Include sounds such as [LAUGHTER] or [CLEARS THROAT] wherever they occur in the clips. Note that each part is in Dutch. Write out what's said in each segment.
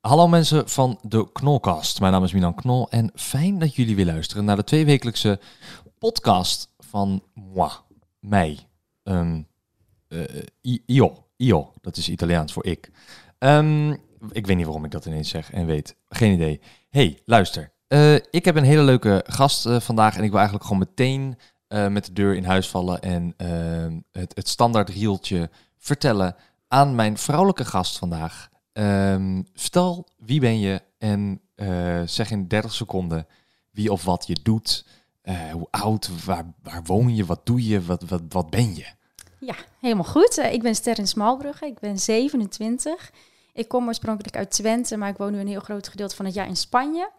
Hallo mensen van de Knolkast. Mijn naam is Milan Knol en fijn dat jullie weer luisteren naar de tweewekelijkse podcast van moi, mij. Um, io, io, dat is Italiaans voor ik. Um, ik weet niet waarom ik dat ineens zeg en weet. Geen idee. hey, luister. Uh, ik heb een hele leuke gast uh, vandaag en ik wil eigenlijk gewoon meteen met de deur in huis vallen en ehm, het, het standaard rieltje vertellen aan mijn vrouwelijke gast vandaag. Um, vertel wie ben je en uh, zeg in 30 seconden wie of wat je doet. Uh, hoe oud, waar, waar woon je, wat doe je, wat, wat, wat ben je? Ja, helemaal goed. Uh, ik ben Sterren Smalbrugge, ik ben 27. Ik kom oorspronkelijk uit Twente, maar ik woon nu een heel groot gedeelte van het jaar in Spanje.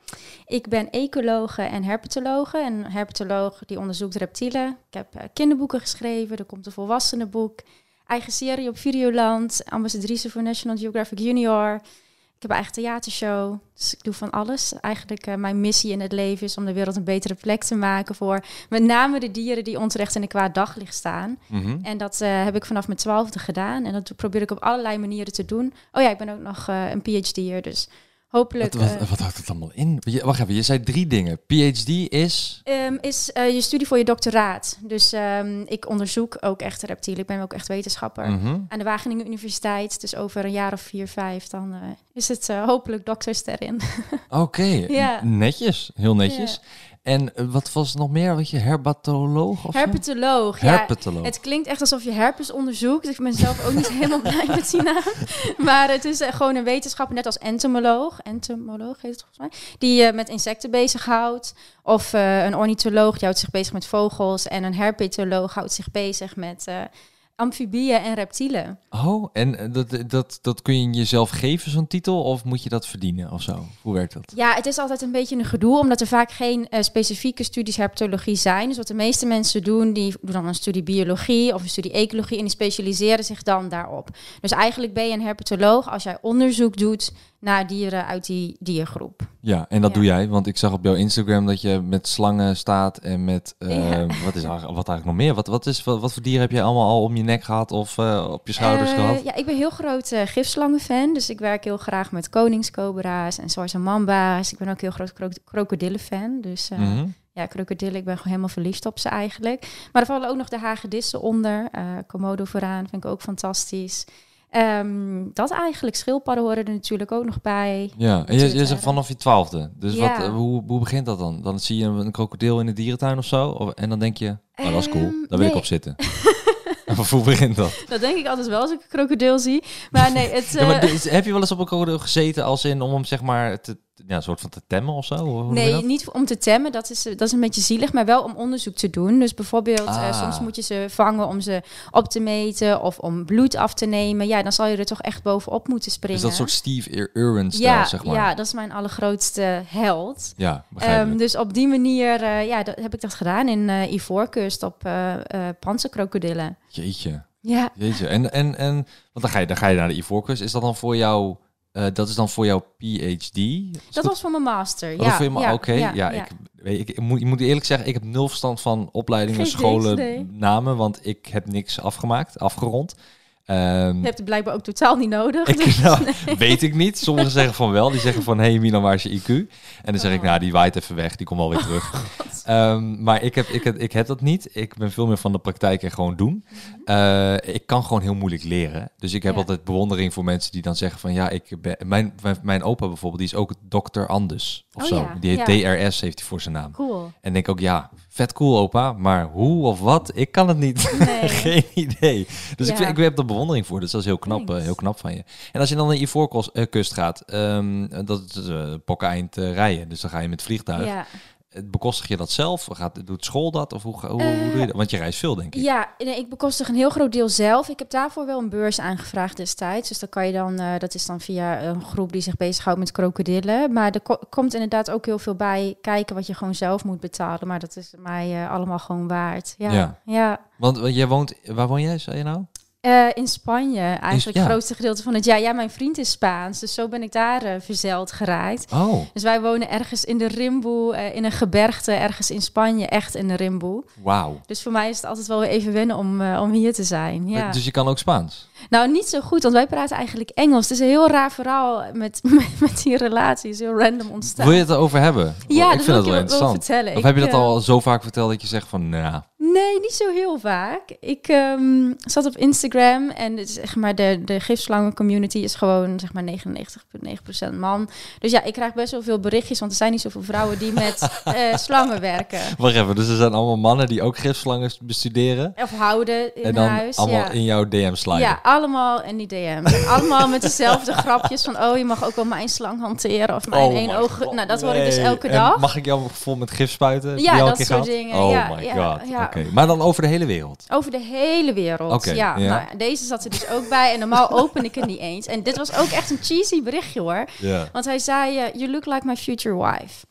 Ik ben ecologe en herpetologe. En herpetoloog die onderzoekt reptielen. Ik heb kinderboeken geschreven, er komt een volwassenenboek eigen serie op Videoland, ambassadrice voor National Geographic Junior. Ik heb een eigen theatershow, dus ik doe van alles. Eigenlijk uh, mijn missie in het leven is om de wereld een betere plek te maken voor met name de dieren die onterecht in een kwaad daglicht staan. Mm -hmm. En dat uh, heb ik vanaf mijn twaalfde gedaan en dat probeer ik op allerlei manieren te doen. Oh ja, ik ben ook nog uh, een PhD'er, dus hopelijk... Wat, wat, wat, houdt het allemaal in? Wacht even, je zei drie dingen. PhD is? Um, is uh, je studie voor je doctoraat. Dus um, ik onderzoek ook echt reptielen. Ik ben ook echt wetenschapper. Mm -hmm. Aan de Wageningen Universiteit. Dus over een jaar of vier, vijf, dan uh, is het uh, hopelijk dokterster in. [LAUGHS] Oké, okay. ja. netjes. Heel netjes. Ja. En wat was nog meer? Wat je herpetoloog? Of herpetoloog, ja. Herpetoloog. Het klinkt echt alsof je herpes onderzoekt. Ik ben zelf ook niet [LAUGHS] helemaal blij met die naam. Maar het is gewoon een wetenschapper, net als entomoloog. Entomoloog heet het volgens mij. Die je met insecten bezighoudt. Of uh, een ornitholoog, die houdt zich bezig met vogels. En een herpetoloog houdt zich bezig met... Uh, amfibieën en reptielen. Oh, en dat, dat, dat kun je jezelf geven, zo'n titel, of moet je dat verdienen of zo? Hoe werkt dat? Ja, het is altijd een beetje een gedoe, omdat er vaak geen uh, specifieke studies herpetologie zijn. Dus wat de meeste mensen doen, die doen dan een studie biologie of een studie ecologie en die specialiseren zich dan daarop. Dus eigenlijk ben je een herpetoloog als jij onderzoek doet naar dieren uit die diergroep. Ja, en dat ja. doe jij, want ik zag op jouw Instagram dat je met slangen staat en met uh, ja. wat is [LAUGHS] wat eigenlijk nog meer? Wat, wat, is, wat, wat voor dieren heb je allemaal al om je nek gehad of uh, op je schouders uh, gehad? Ja, ik ben heel groot uh, gifslangenfan, dus ik werk heel graag met koningscobra's en zwarte mamba's. Ik ben ook heel groot kro krokodillenfan, dus mm -hmm. ja, krokodillen, ik ben gewoon helemaal verliefd op ze eigenlijk. Maar er vallen ook nog de hagedissen onder, Komodo vooraan, vind ik ook fantastisch. Um, dat eigenlijk. Schildpadden horen er natuurlijk ook nog bij. Ja, en je, je zegt vanaf je twaalfde. Dus ja. wat, hoe, hoe begint dat dan? Dan zie je een krokodil in de dierentuin of zo? Of, en dan denk je, oh, dat is cool, daar wil nee. ik op zitten. [LAUGHS] of hoe begint dat? Dat denk ik altijd wel als ik een krokodil zie. Maar nee, het... ja, maar is, heb je wel eens op een krokodil gezeten als in om hem zeg maar te, ja, een soort van te temmen of zo? Hoe nee, niet om te temmen. Dat is, dat is een beetje zielig, maar wel om onderzoek te doen. Dus bijvoorbeeld, ah. uh, soms moet je ze vangen om ze op te meten of om bloed af te nemen. Ja, dan zal je er toch echt bovenop moeten springen. Dus dat soort Steve Irwin stijl, ja, zeg maar. Ja, dat is mijn allergrootste held. Ja, um, Dus op die manier uh, ja, dat heb ik dat gedaan in uh, Ivoorkust op panzerkrokodillen. Jeetje. Ja. Jeetje. En, en, en want dan ga, je, dan ga je naar de Ivoorkust. Is dat dan voor jou... Uh, dat is dan voor jouw PhD? Dat was voor mijn master. Oh, ja, ja, Oké, okay. ja, ja, ja, Ik, ik, ik, moet, ik moet eerlijk zeggen, ik heb nul verstand van opleidingen, Geen scholen, nee. namen, want ik heb niks afgemaakt, afgerond. Um, je hebt het blijkbaar ook totaal niet nodig. Ik, dus, [LAUGHS] nou, nee. Weet ik niet. Sommigen zeggen van wel. Die zeggen van, hey Milan, waar is je IQ? En dan zeg oh. ik, nou, die waait even weg. Die komt wel weer terug. [LAUGHS] um, maar ik heb, ik, heb, ik heb dat niet. Ik ben veel meer van de praktijk en gewoon doen. Uh, ik kan gewoon heel moeilijk leren. Dus ik heb ja. altijd bewondering voor mensen die dan zeggen van, ja, ik ben... Mijn, mijn opa bijvoorbeeld, die is ook dokter Anders. Of oh, zo. Ja. Die heet ja. DRS, heeft hij voor zijn naam. Cool. En denk ook, ja, vet cool opa. Maar hoe of wat? Ik kan het niet. Nee. [LAUGHS] Geen idee. Dus ik, ik heb er bewondering voor. Dus dat is heel knap, uh, heel knap van je. En als je dan naar de Ivoorkust gaat, um, dat is uh, eind uh, rijden. Dus dan ga je met vliegtuig. Ja. Bekostig je dat zelf? Gaat, doet school dat? Of hoe, hoe, hoe doe je dat? Want je reist veel, denk ik. Ja, nee, ik bekostig een heel groot deel zelf. Ik heb daarvoor wel een beurs aangevraagd destijds. Dus dan kan je dan, eh, dat is dan via een groep die zich bezighoudt met krokodillen. Maar er ko- komt inderdaad ook heel veel bij kijken wat je gewoon zelf moet betalen. Maar dat is mij eh, allemaal gewoon waard. Ja, Ja. ja. Want want jij woont, waar woon jij, zei je nou? Eh, in Spanje, eigenlijk ja. het grootste gedeelte van het jaar. Ja, mijn vriend is Spaans, dus zo ben ik daar eh, verzeild geraakt. Oh, Dus wij wonen ergens in de Rimboe, eh, in een gebergte, ergens in Spanje, echt in de Rimboe. wauw. Dus voor mij is het altijd wel weer even wennen om, om hier te zijn. Ja. Dus je kan ook Spaans? Nou, niet zo goed, want wij praten eigenlijk Engels. Het is een heel raar verhaal met, [LAUGHS] met, met die relatie. Is heel random ontstaan. Wil je het erover hebben? Ja, ik dat vind het wel interessant. vertellen. Of Ik, heb je dat al zo vaak verteld dat je zegt van, nou, Nee, niet zo heel vaak. Ik ehm, zat op Instagram en het is, zeg maar, de, de gifslangen community is gewoon zeg maar 99,9% man. Dus ja, ik krijg best wel veel berichtjes, want er zijn niet zoveel vrouwen die met [LAUGHS] eh, slangen werken. wacht even. Dus er zijn allemaal mannen die ook gifslangen bestuderen Of houden in en dan huis. allemaal ja. in jouw DM sliden. Ja, allemaal in die DM. En allemaal met dezelfde [LAUGHS] grapjes van, oh, je mag ook wel mijn slang hanteren of mijn Oh één oog. God, Nou, dat hoor ik dus elke En dag. mag ik jou vol met gif spuiten? Ja, dat soort gehad? dingen. Oh Ja, my ja, god. ja. Maar dan over de hele wereld. Over de hele wereld. Ja, ja. Nou, deze zat er dus ook bij. En normaal [LAUGHS] open ik het niet eens. En dit was ook echt een cheesy berichtje hoor. Ja. Want hij zei, eh, you look like my future wife.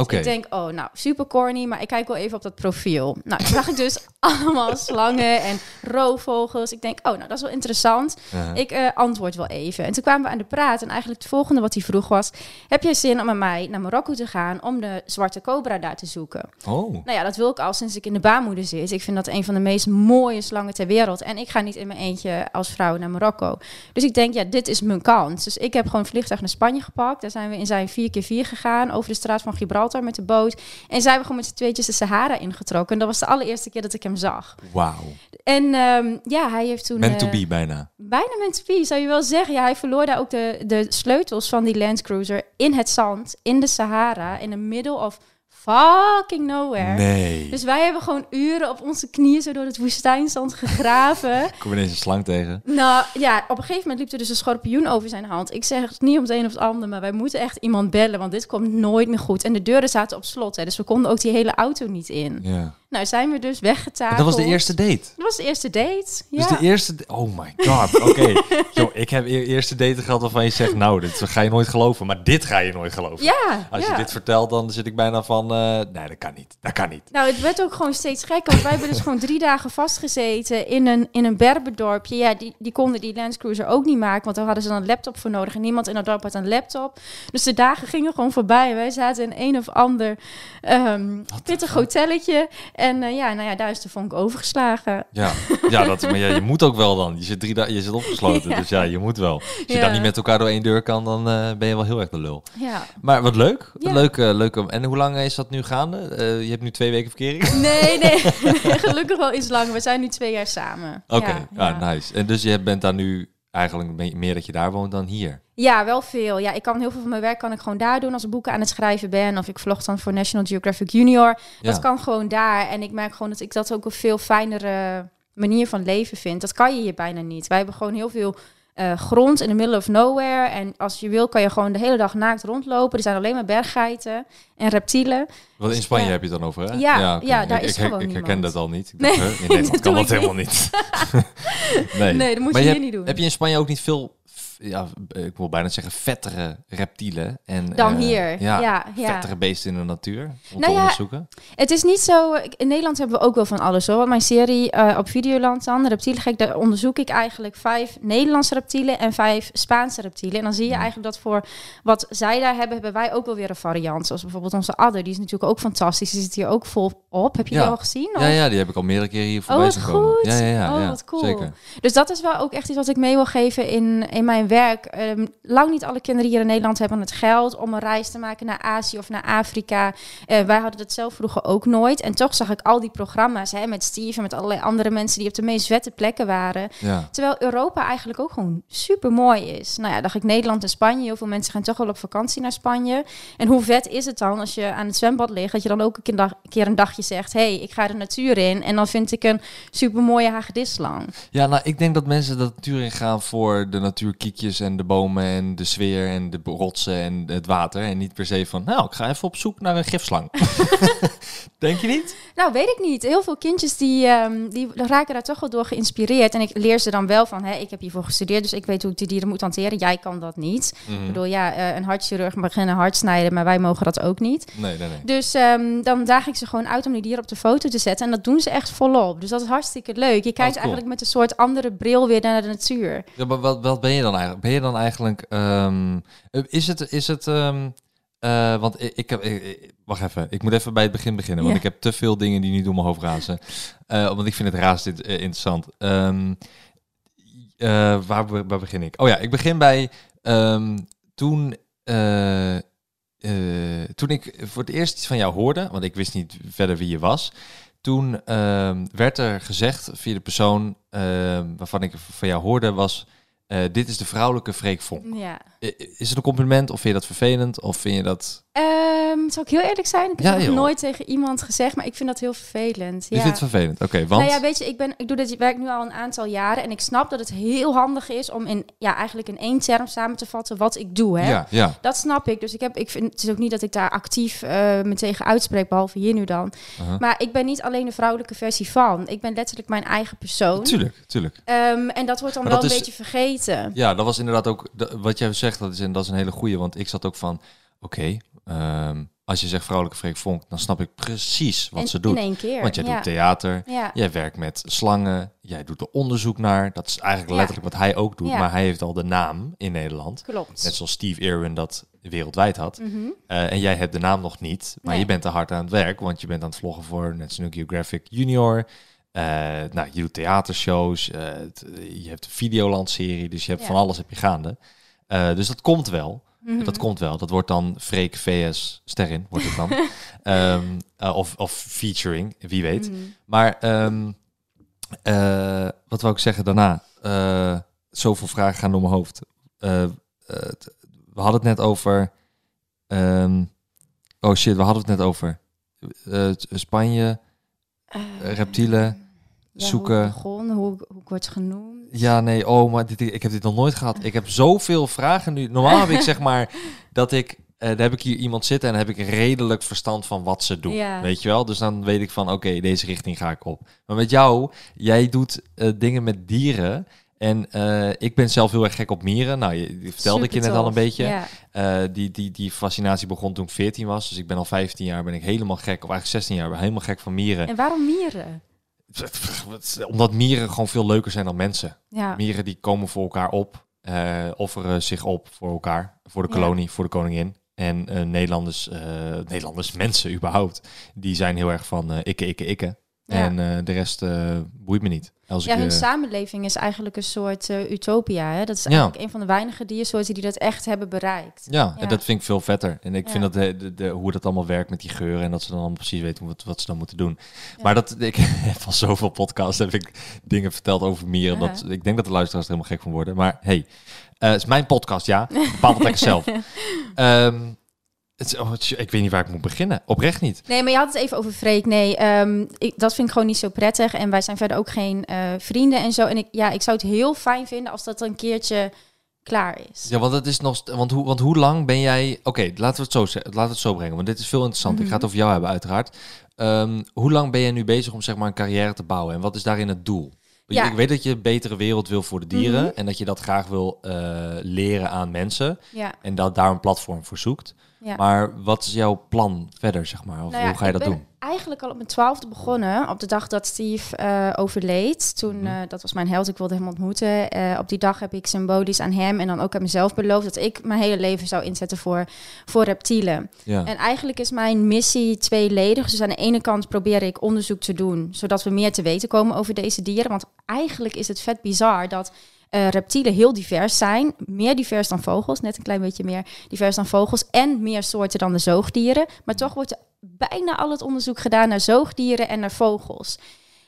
Oké. Ik denk, oh, nou, super corny, maar ik kijk wel even op dat profiel. Nou, zag ik dus [LAUGHS] allemaal slangen en roofvogels. Ik denk, oh, nou, dat is wel interessant. Ik eh, antwoord wel even. En toen kwamen we aan de praat. En eigenlijk het volgende wat hij vroeg was... heb jij zin om met mij naar Marokko te gaan... om de zwarte cobra daar te zoeken? Oh. Nou ja, dat wil ik al sinds ik in de baarmoeder zit. Ik vind dat een van de meest mooie slangen ter wereld. En ik ga niet in mijn eentje als vrouw naar Marokko. Dus ik denk, ja, dit is mijn kans. Dus ik heb gewoon een vliegtuig naar Spanje gepakt. Daar zijn we in zijn 4x4 gegaan. Over de straat van Gibraltar met de boot. En zijn we gewoon met z'n tweetjes de Sahara ingetrokken. En dat was de allereerste keer dat ik hem zag. Wauw. En ehm, ja, hij heeft toen... Meant to eh, be bijna. Bijna meant to be, zou je wel zeggen. Ja, hij verloor daar ook de, de sleutels van die Land Cruiser in het zand, in de Sahara, in the middle of fucking nowhere. Nee. Dus wij hebben gewoon uren op onze knieën zo door het woestijnzand gegraven. [LAUGHS] Kom ineens een slang tegen. nou ja, op een gegeven moment liep er dus een schorpioen over zijn hand. Ik zeg het niet om het een of het ander, maar wij moeten echt iemand bellen, want dit komt nooit meer goed. En de deuren zaten op slot, hè, dus we konden ook die hele auto niet in. Ja. Nou zijn we dus weggetakeld. Dat was de eerste date. Dat was de eerste date. Ja. Dus de eerste... Oh my god. Oké. [LAUGHS] Yo, ik heb e- eerste date gehad waarvan je zegt... Nou, dit ga je nooit geloven. Maar dit ga je nooit geloven. ja, Als ja. je dit vertelt, dan zit ik bijna van... eh, nee, dat kan niet. Dat kan niet. Nou, het werd ook gewoon steeds gekker. Want wij hebben dus gewoon drie dagen vastgezeten in een, in een Berberdorpje. Ja, die, die konden die Land Cruiser ook niet maken. Want daar hadden ze dan een laptop voor nodig. En niemand in dat dorp had een laptop. Dus de dagen gingen gewoon voorbij. Wij zaten in een of ander ehm pittig hotelletje. En eh, ja, nou ja, daar is de vonk overgeslagen. Ja, ja, dat, maar ja, je moet ook wel dan. Je zit, drie dagen, je zit opgesloten, [LAUGHS] Ja. dus ja, je moet wel. Als je Ja. dan niet met elkaar door één deur kan, dan eh, ben je wel heel erg de lul. Ja. Maar wat leuk. Ja. Leuk, eh, leuk. En hoe lang is dat nu gaande? Je hebt nu twee weken verkering? [LAUGHS] Nee, nee. [LAUGHS] Gelukkig wel iets langer. We zijn nu twee jaar samen. Oké, Ja, ja, ja. nice. En dus je bent daar nu eigenlijk me- meer dat je daar woont dan hier. Ja, wel veel. Ja, ik kan heel veel van mijn werk kan ik gewoon daar doen als ik boeken aan het schrijven ben. Of ik vlog dan voor National Geographic Junior. Dat Ja. kan gewoon daar. En ik merk gewoon dat ik dat ook een veel fijnere manier van leven vind. Dat kan je hier bijna niet. Wij hebben gewoon heel veel eh, grond in the middle of nowhere. En als je wil, kan je gewoon de hele dag naakt rondlopen. Er zijn alleen maar berggeiten en reptielen. Want in Spanje Ja. heb je het dan over, hè? Ja, ja, daar ik, is ik, gewoon Ik herken niemand. dat al niet. Ik Nee, dacht, in [LAUGHS] Nederland dat kan dat helemaal niet. [LAUGHS] nee. Nee, dat moet maar je hier niet doen. Heb je in Spanje ook niet veel, ja, ik wil bijna zeggen, vettere reptielen? En, Dan eh, hier. Ja, Ja, ja. vettere beesten in de natuur om Nou te ja, onderzoeken? Het is niet zo. In Nederland hebben we ook wel van alles hoor. Want mijn serie eh, op Videoland dan, de reptielengek, daar onderzoek ik eigenlijk vijf Nederlandse reptielen en vijf Spaanse reptielen. En dan zie je Hmm. eigenlijk dat voor wat zij daar hebben, hebben wij ook wel weer een variant. Zoals bijvoorbeeld onze adder, die is natuurlijk ook fantastisch. Die zit hier ook vol op. Heb je die al gezien? Ja, Of- ja, die heb ik al meerdere keren hier voorbij wat zien komen. goed. Ja, ja, ja. Oh, wat cool. Zeker. Dus dat is wel ook echt iets wat ik mee wil geven in, in mijn werk. Ehm, lang niet alle kinderen hier in Nederland hebben het geld om een reis te maken naar Azië of naar Afrika. Eh, wij hadden dat zelf vroeger ook nooit. En toch zag ik al die programma's hè, met Steve en met allerlei andere mensen die op de meest vette plekken waren. Ja. Terwijl Europa eigenlijk ook gewoon super mooi is. Nou ja, dacht ik Nederland en Spanje. Heel veel mensen gaan toch wel op vakantie naar Spanje. En hoe vet is het dan als je aan het zwembad ligt, dat je dan ook een keer, dag- een keer een dagje zegt: hé, hey, ik ga de natuur in. En dan vind ik een super mooie hagedislang. ja, nou, ik denk dat mensen de natuur in gaan voor de natuur en de bomen en de sfeer en de rotsen en het water. En niet per se van, nou, ik ga even op zoek naar een gifslang. [LAUGHS] Denk je niet? [LAUGHS] Nou, weet ik niet. Heel veel kindjes die, ehm, die raken daar toch wel door geïnspireerd. En ik leer ze dan wel van, hè, ik heb hiervoor gestudeerd, dus ik weet hoe ik die dieren moet hanteren. Jij kan dat niet. Mhm. Ik bedoel, ja, eh, een hartchirurg mag een hart snijden, maar wij mogen dat ook niet. Nee, nee, nee. Dus ehm, dan daag ik ze gewoon uit om die dieren op de foto te zetten. En dat doen ze echt volop. Dus dat is hartstikke leuk. Je kijkt cool. eigenlijk met een soort andere bril weer naar de natuur. Ja, maar wat, wat ben je dan eigenlijk? Ben je dan eigenlijk... ehm, eh, is het... Is het eh, want ik, ik heb... ik- wacht even. Ik moet even bij het begin beginnen. Want Ja. ik heb te veel dingen die nu door mijn hoofd razen. Eh, want ik vind het raast dit, eh, interessant. Ehm, eh, waar, waar begin ik? Oh ja, ik begin bij... ehm, toen... toen ik voor het eerst iets van jou hoorde... Want ik wist niet verder wie je was... Toen ehm, werd er gezegd via de persoon waarvan ik van jou hoorde was... eh, dit is de vrouwelijke Freek Vonk. Ja. Is het een compliment of vind je dat vervelend? Of vind je dat... Ehm, zal ik heel eerlijk zijn? Ik heb Ja, het nog joh. nooit tegen iemand gezegd, maar ik vind dat heel vervelend. Je ja. vindt het vervelend? Oké, want... Nou ja, weet je, ik, ben, ik doe dit werk nu al een aantal jaren en ik snap dat het heel handig is om in, ja, eigenlijk in één term samen te vatten wat ik doe. Hè? ja, ja. Dat snap ik. Dus ik heb, ik vind, het is ook niet dat ik daar actief eh me tegen uitspreek, behalve hier nu dan. Uh-huh. Maar ik ben niet alleen de vrouwelijke versie van. Ik ben letterlijk mijn eigen persoon. Tuurlijk, tuurlijk. Ehm, en dat wordt dan wel een is- beetje vergeten. Ja, dat was inderdaad ook... wat jij zegt, dat is, en dat is een hele goeie. Want ik zat ook van... Oké, ehm, als je zegt vrouwelijke Freek Vonk... dan snap ik precies wat in, ze doet. In één keer. Want jij ja. doet theater... Ja. Jij werkt met slangen, jij doet er onderzoek naar. Dat is eigenlijk letterlijk wat hij ook doet. Maar hij heeft al de naam in Nederland. Klopt. Net zoals Steve Irwin dat wereldwijd had. Mhm. Eh, en jij hebt de naam nog niet. Maar Nee. je bent er hard aan het werk. Want je bent aan het vloggen voor National Geographic Junior. Eh, nou, je doet theatershows. eh, het- je hebt een Videoland-serie. Dus je hebt Ja. van alles heb je gaande. Eh, dus dat komt wel. Mhm. Dat komt wel. Dat wordt dan Freek VS Sterrin, wordt het dan. [LAUGHS] Ehm, eh, of, of featuring, wie weet. Mhm. Maar ehm, eh, wat wou ik zeggen daarna? Zoveel vragen gaan door mijn hoofd. We hadden het net over. ehm, oh shit, we hadden het net over. Spanje, reptielen, zoeken. Hoe begon, hoe, hoe ik word genoemd. Ja, nee, oh, maar dit, ik heb dit nog nooit gehad. Ik heb zoveel vragen nu. Normaal heb ik zeg maar [LAUGHS] dat ik. dan heb ik hier iemand zitten en dan heb ik redelijk verstand van wat ze doen. Ja. Weet je wel? Dus dan weet ik van oké, deze richting ga ik op. Maar met jou, jij doet eh, dingen met dieren. En eh, ik ben zelf heel erg gek op mieren. Nou, je, die vertelde ik je net al een beetje. Ja. Die, die, die fascinatie begon toen ik 14 was. Dus ik ben al 15 jaar ben ik helemaal gek. Of eigenlijk 16 jaar ben ik helemaal gek van mieren. En waarom mieren? Omdat mieren gewoon veel leuker zijn dan mensen. Ja. Mieren die komen voor elkaar op, eh, offeren zich op voor elkaar, voor de Ja. kolonie, voor de koningin. En eh, Nederlanders, eh, Nederlanders, [LAUGHS] mensen überhaupt, die zijn heel erg van ikke, ikke, ikke. En eh, de rest eh, boeit me niet. Als Ja, ik, hun eh, samenleving is eigenlijk een soort utopia. Hè? Dat is Ja. eigenlijk een van de weinige diersoorten die dat echt hebben bereikt. ja, en dat vind ik veel vetter. En ik vind dat de, de, de- hoe dat allemaal werkt met die geuren en dat ze dan allemaal precies weten wat, wat ze dan moeten doen. Maar dat, [LAUGHS] ik van zoveel podcasts heb ik dingen verteld over mieren. Dat, ik denk dat de luisteraars er helemaal gek van worden. Maar hey, het is mijn podcast, ja. Bepaal het lekker zelf. [LAUGHS] Ehm, het, oh, het ik weet niet waar ik moet beginnen. Oprecht niet. Nee, maar je had het even over Freek. Nee, ehm, ik, dat vind ik gewoon niet zo prettig. En wij zijn verder ook geen eh, vrienden en zo. En ik, ja, ik zou het heel fijn vinden als dat een keertje klaar is. Ja, want het is nog. Want hoe, want hoe lang ben jij. Oké, laten we het zo zeggen. Laten we het zo brengen. Want dit is veel interessant. Ik ga het Mhm. over jou hebben, uiteraard. Ehm, hoe lang ben jij nu bezig om zeg maar een carrière te bouwen? En wat is daarin het doel? Ja. Ik weet dat je een betere wereld wil voor de dieren. Mhm. En dat je dat graag wil eh, leren aan mensen. Ja, En dat daar een platform voor zoekt. Ja. Maar wat is jouw plan verder, zeg maar? Of Nou ja, hoe ga je ik dat ben doen? Eigenlijk al op mijn twaalfde begonnen, op de dag dat Steve eh, overleed. Toen, Mhm. eh, dat was mijn held, ik wilde hem ontmoeten. Eh, op die dag heb ik symbolisch aan hem en dan ook aan mezelf beloofd dat ik mijn hele leven zou inzetten voor, voor reptielen. Ja. En eigenlijk is mijn missie tweeledig. Dus aan de ene kant probeer ik onderzoek te doen, zodat we meer te weten komen over deze dieren. Want eigenlijk is het vet bizar dat eh, reptielen heel divers zijn. Meer divers dan vogels, net een klein beetje meer divers dan vogels. En meer soorten dan de zoogdieren. Maar toch wordt er bijna al het onderzoek gedaan naar zoogdieren en naar vogels.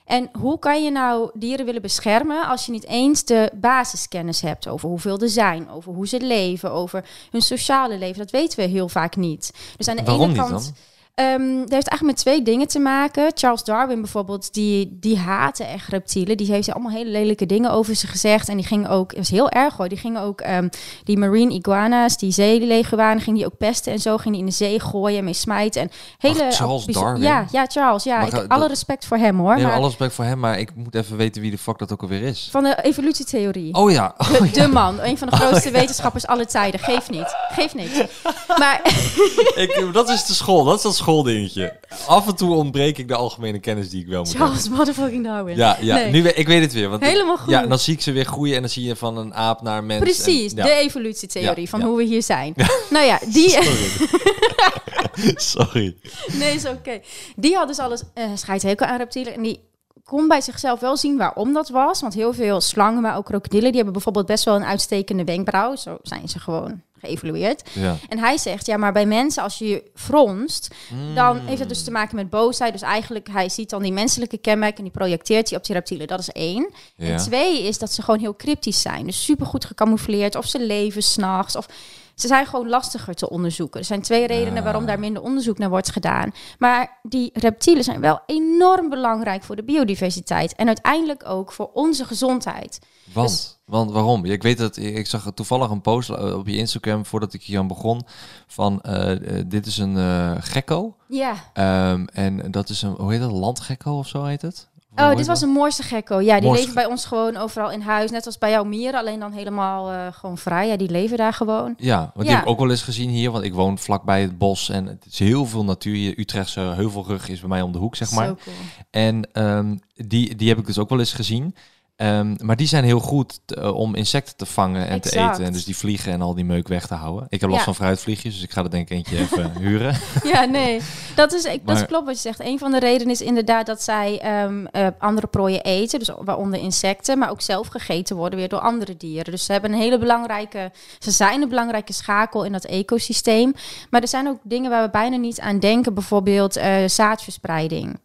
En hoe kan je nou dieren willen beschermen als je niet eens de basiskennis hebt over hoeveel er zijn, over hoe ze leven, over hun sociale leven? Dat weten we heel vaak niet. Dus aan de Waarom ene niet kant. dan? Dat heeft eigenlijk met twee dingen te maken. Charles Darwin bijvoorbeeld, die, die haatte echt reptielen. Die heeft allemaal hele lelijke dingen over ze gezegd. En die ging ook, het was heel erg hoor, die ging ook ehm, die marine iguanas, die zeeleguanen, ging die ook pesten en zo. Ging die in de zee gooien en mee smijten. En hele, Ach, Charles Darwin? Ja, ja, Charles. Ja, ik, alle dat- respect voor hem hoor. Nee, maar alle respect voor hem, maar ik moet even weten wie de fuck dat ook alweer is. Van de evolutietheorie. Oh ja. Oh, De, ja. de man, een van de [LAUGHS] grootste wetenschappers aller tijden. Geef niet. Geef niet. Maar [LAUGHS] Ik, dat is de school, dat is dat schooldingetje. Af en toe ontbreek ik de algemene kennis die ik wel moet Charles motherfucking Darwin. hebben. Ja, ja Nee. nu, ik weet het weer. Want Helemaal goed. Ja, dan zie ik ze weer groeien en dan zie je van een aap naar een mens. Precies, en- ja. de evolutietheorie Ja, van ja. hoe we hier zijn. Nou ja, die... [LAUGHS] Sorry. [LAUGHS] Sorry. nee, is oké. Die had dus alles uh, scheidhekel aan reptielen. En die kon bij zichzelf wel zien waarom dat was. Want heel veel slangen, maar ook krokodillen... die hebben bijvoorbeeld best wel een uitstekende wenkbrauw. Zo zijn ze gewoon geëvolueerd. Ja. En hij zegt, ja, maar bij mensen als je je fronst... dan Mm. heeft het dus te maken met boosheid. Dus eigenlijk, hij ziet dan die menselijke kenmerken... en die projecteert hij op die reptielen. Dat is één. Ja. En twee is dat ze gewoon heel cryptisch zijn. Dus supergoed gecamoufleerd. Of ze leven s'nachts. Of ze zijn gewoon lastiger te onderzoeken. Er zijn twee redenen Ah. waarom daar minder onderzoek naar wordt gedaan. Maar die reptielen zijn wel enorm belangrijk voor de biodiversiteit. En uiteindelijk ook voor onze gezondheid. Want, Dus- want waarom? Ik weet dat ik zag toevallig een post eh, op je Instagram voordat ik hier aan begon van eh, eh, dit is een eh, gekko Ja. Ehm, en dat is een hoe heet dat landgekko of zo heet het? Oh, dit was een moorsegekko. Ja, die leven bij ons gewoon overal in huis. Net als bij jouw mieren, alleen dan helemaal eh, gewoon vrij. Ja, die leven daar gewoon. Ja, want die Ja. heb ik ook wel eens gezien hier, want ik woon vlakbij het bos en het is heel veel natuur hier. Utrechtse heuvelrug is bij mij om de hoek, zeg maar. Zo cool. En ehm, die, die heb ik dus ook wel eens gezien. Ehm, maar die zijn heel goed eh, om insecten te vangen en te eten. En dus die vliegen en al die meuk weg te houden. Ik heb last Ja. van fruitvliegjes, dus ik ga er denk ik eentje even [LAUGHS] huren. Ja, nee. Dat is, ik, dat klopt wat je zegt. Een van de redenen is inderdaad dat zij ehm, eh, andere prooien eten. Dus waaronder insecten. Maar ook zelf gegeten worden weer door andere dieren. Dus ze hebben een hele belangrijke... Ze zijn een belangrijke schakel in dat ecosysteem. Maar er zijn ook dingen waar we bijna niet aan denken. Bijvoorbeeld eh, zaadverspreiding.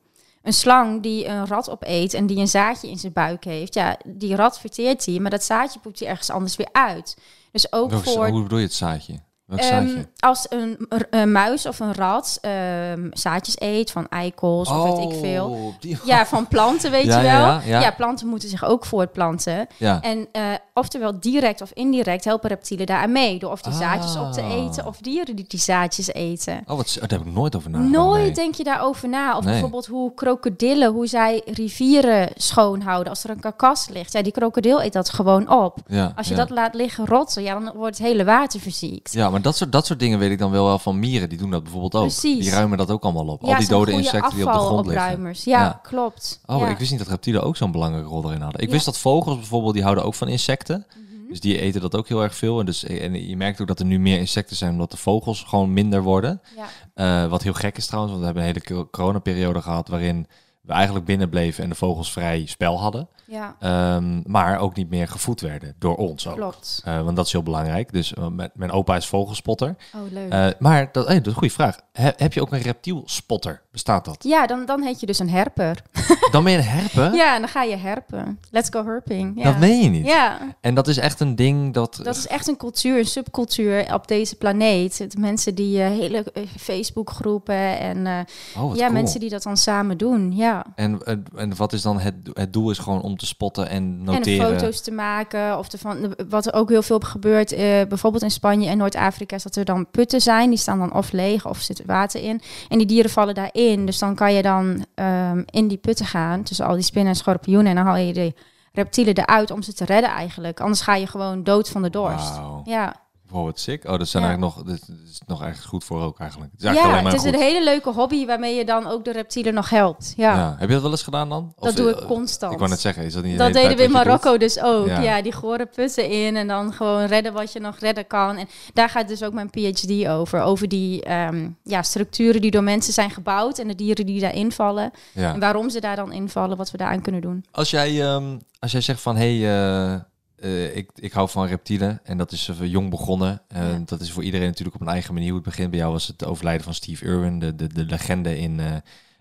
Een slang die een rat opeet en die een zaadje in zijn buik heeft. Ja, die rat verteert hij. Maar dat zaadje poept hij ergens anders weer uit. Dus ook voor... Hoe bedoel je het zaadje? Ehm, als een, muis of een rat ehm, zaadjes eet van eikels of weet ik veel. Oh, die- Ja, van planten weet [LAUGHS] Ja, je wel. ja, Ja, ja. planten moeten zich ook voortplanten. En eh, oftewel direct of indirect helpen reptielen daaraan mee. Door of die zaadjes op te Ah. eten of dieren die die zaadjes eten. Oh, wat, daar heb ik nooit over nagedacht. Nooit nee. denk je daarover na. Of Nee. bijvoorbeeld hoe krokodillen, hoe zij rivieren schoonhouden. Als er een karkas ligt, ja, die krokodil eet dat gewoon op. Als je dat laat liggen rotten, ja, dan wordt het hele water verziekt. Ja, maar dat soort, dat soort dingen weet ik dan wel wel van mieren. Die doen dat bijvoorbeeld ook. Precies. Die ruimen dat ook allemaal op. Al die dode insecten die op de grond liggen. Ja, Ja. klopt. Oh, ja. ik wist niet dat reptielen ook zo'n belangrijke rol erin hadden. Ik wist dat vogels bijvoorbeeld, die houden ook van insecten. Mhm. Dus die eten dat ook heel erg veel. En, dus, en je merkt ook dat er nu meer insecten zijn, omdat de vogels gewoon minder worden. Ja. Eh, wat heel gek is trouwens, want we hebben een hele co- coronaperiode gehad waarin we eigenlijk binnen bleven en de vogels vrij spel hadden. ja, Ehm, maar ook niet meer gevoed werden door ons ook. klopt. Eh, want dat is heel belangrijk. Dus eh, mijn, mijn opa is vogelspotter. Oh, leuk. Eh, maar dat, hey, dat is een goede vraag. He- heb je ook een reptielspotter? Bestaat dat? ja, dan, dan heet je dus een herper. [LAUGHS] Dan ben je een herpen? Ja, dan ga je herpen. Let's go herping. Ja. Dat meen je niet. Ja, En dat is echt een ding dat... dat is echt een cultuur, een subcultuur op deze planeet. Het, mensen die hele eh, Facebookgroepen en oh, ja, cool. mensen die dat dan samen doen. Ja. En, en, en wat is dan het, het doel? Is gewoon om te spotten en En noteren. de foto's te maken. Of van, wat er ook heel veel gebeurt, eh, bijvoorbeeld in Spanje en Noord-Afrika, is dat er dan putten zijn. Die staan dan of leeg of zit water in. En die dieren vallen daarin. Dus dan kan je dan ehm, in die putten gaan, tussen al die spinnen en schorpioenen. En dan haal je de reptielen eruit om ze te redden eigenlijk. Anders ga je gewoon dood van de dorst. Ja, Wow, wat sick. Oh, dat zijn Ja. eigenlijk nog, dit is nog echt goed voor ook eigenlijk. Het is eigenlijk ja het is goed. een hele leuke hobby waarmee je dan ook de reptielen nog helpt. Ja, Ja. Heb je dat wel eens gedaan dan? Of, dat doe ik eh, constant. Ik wou net zeggen, is dat niet Dat deden we in Marokko dus ook. Ja. Ja. die gore putten in en dan gewoon redden wat je nog redden kan. En daar gaat dus ook mijn PhD over. Over die ehm, ja, structuren die door mensen zijn gebouwd en de dieren die daarin vallen. En waarom ze daar dan invallen, wat we daaraan kunnen doen. Als jij, ehm, als jij zegt van, hé, hey, eh, eh, ik, ik hou van reptielen en dat is eh, jong begonnen. En Ja. dat is voor iedereen natuurlijk op een eigen manier hoe het begint. Bij jou was het overlijden van Steve Irwin, de, de, de legende in eh,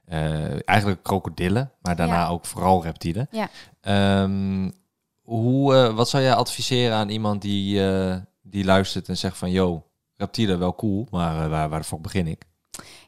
eh, eigenlijk krokodillen, maar daarna Ja. ook vooral reptielen. Ja. Ehm, hoe, eh, wat zou jij adviseren aan iemand die, eh, die luistert en zegt van, yo, reptielen wel cool, maar eh, waar, waar de fuck begin ik?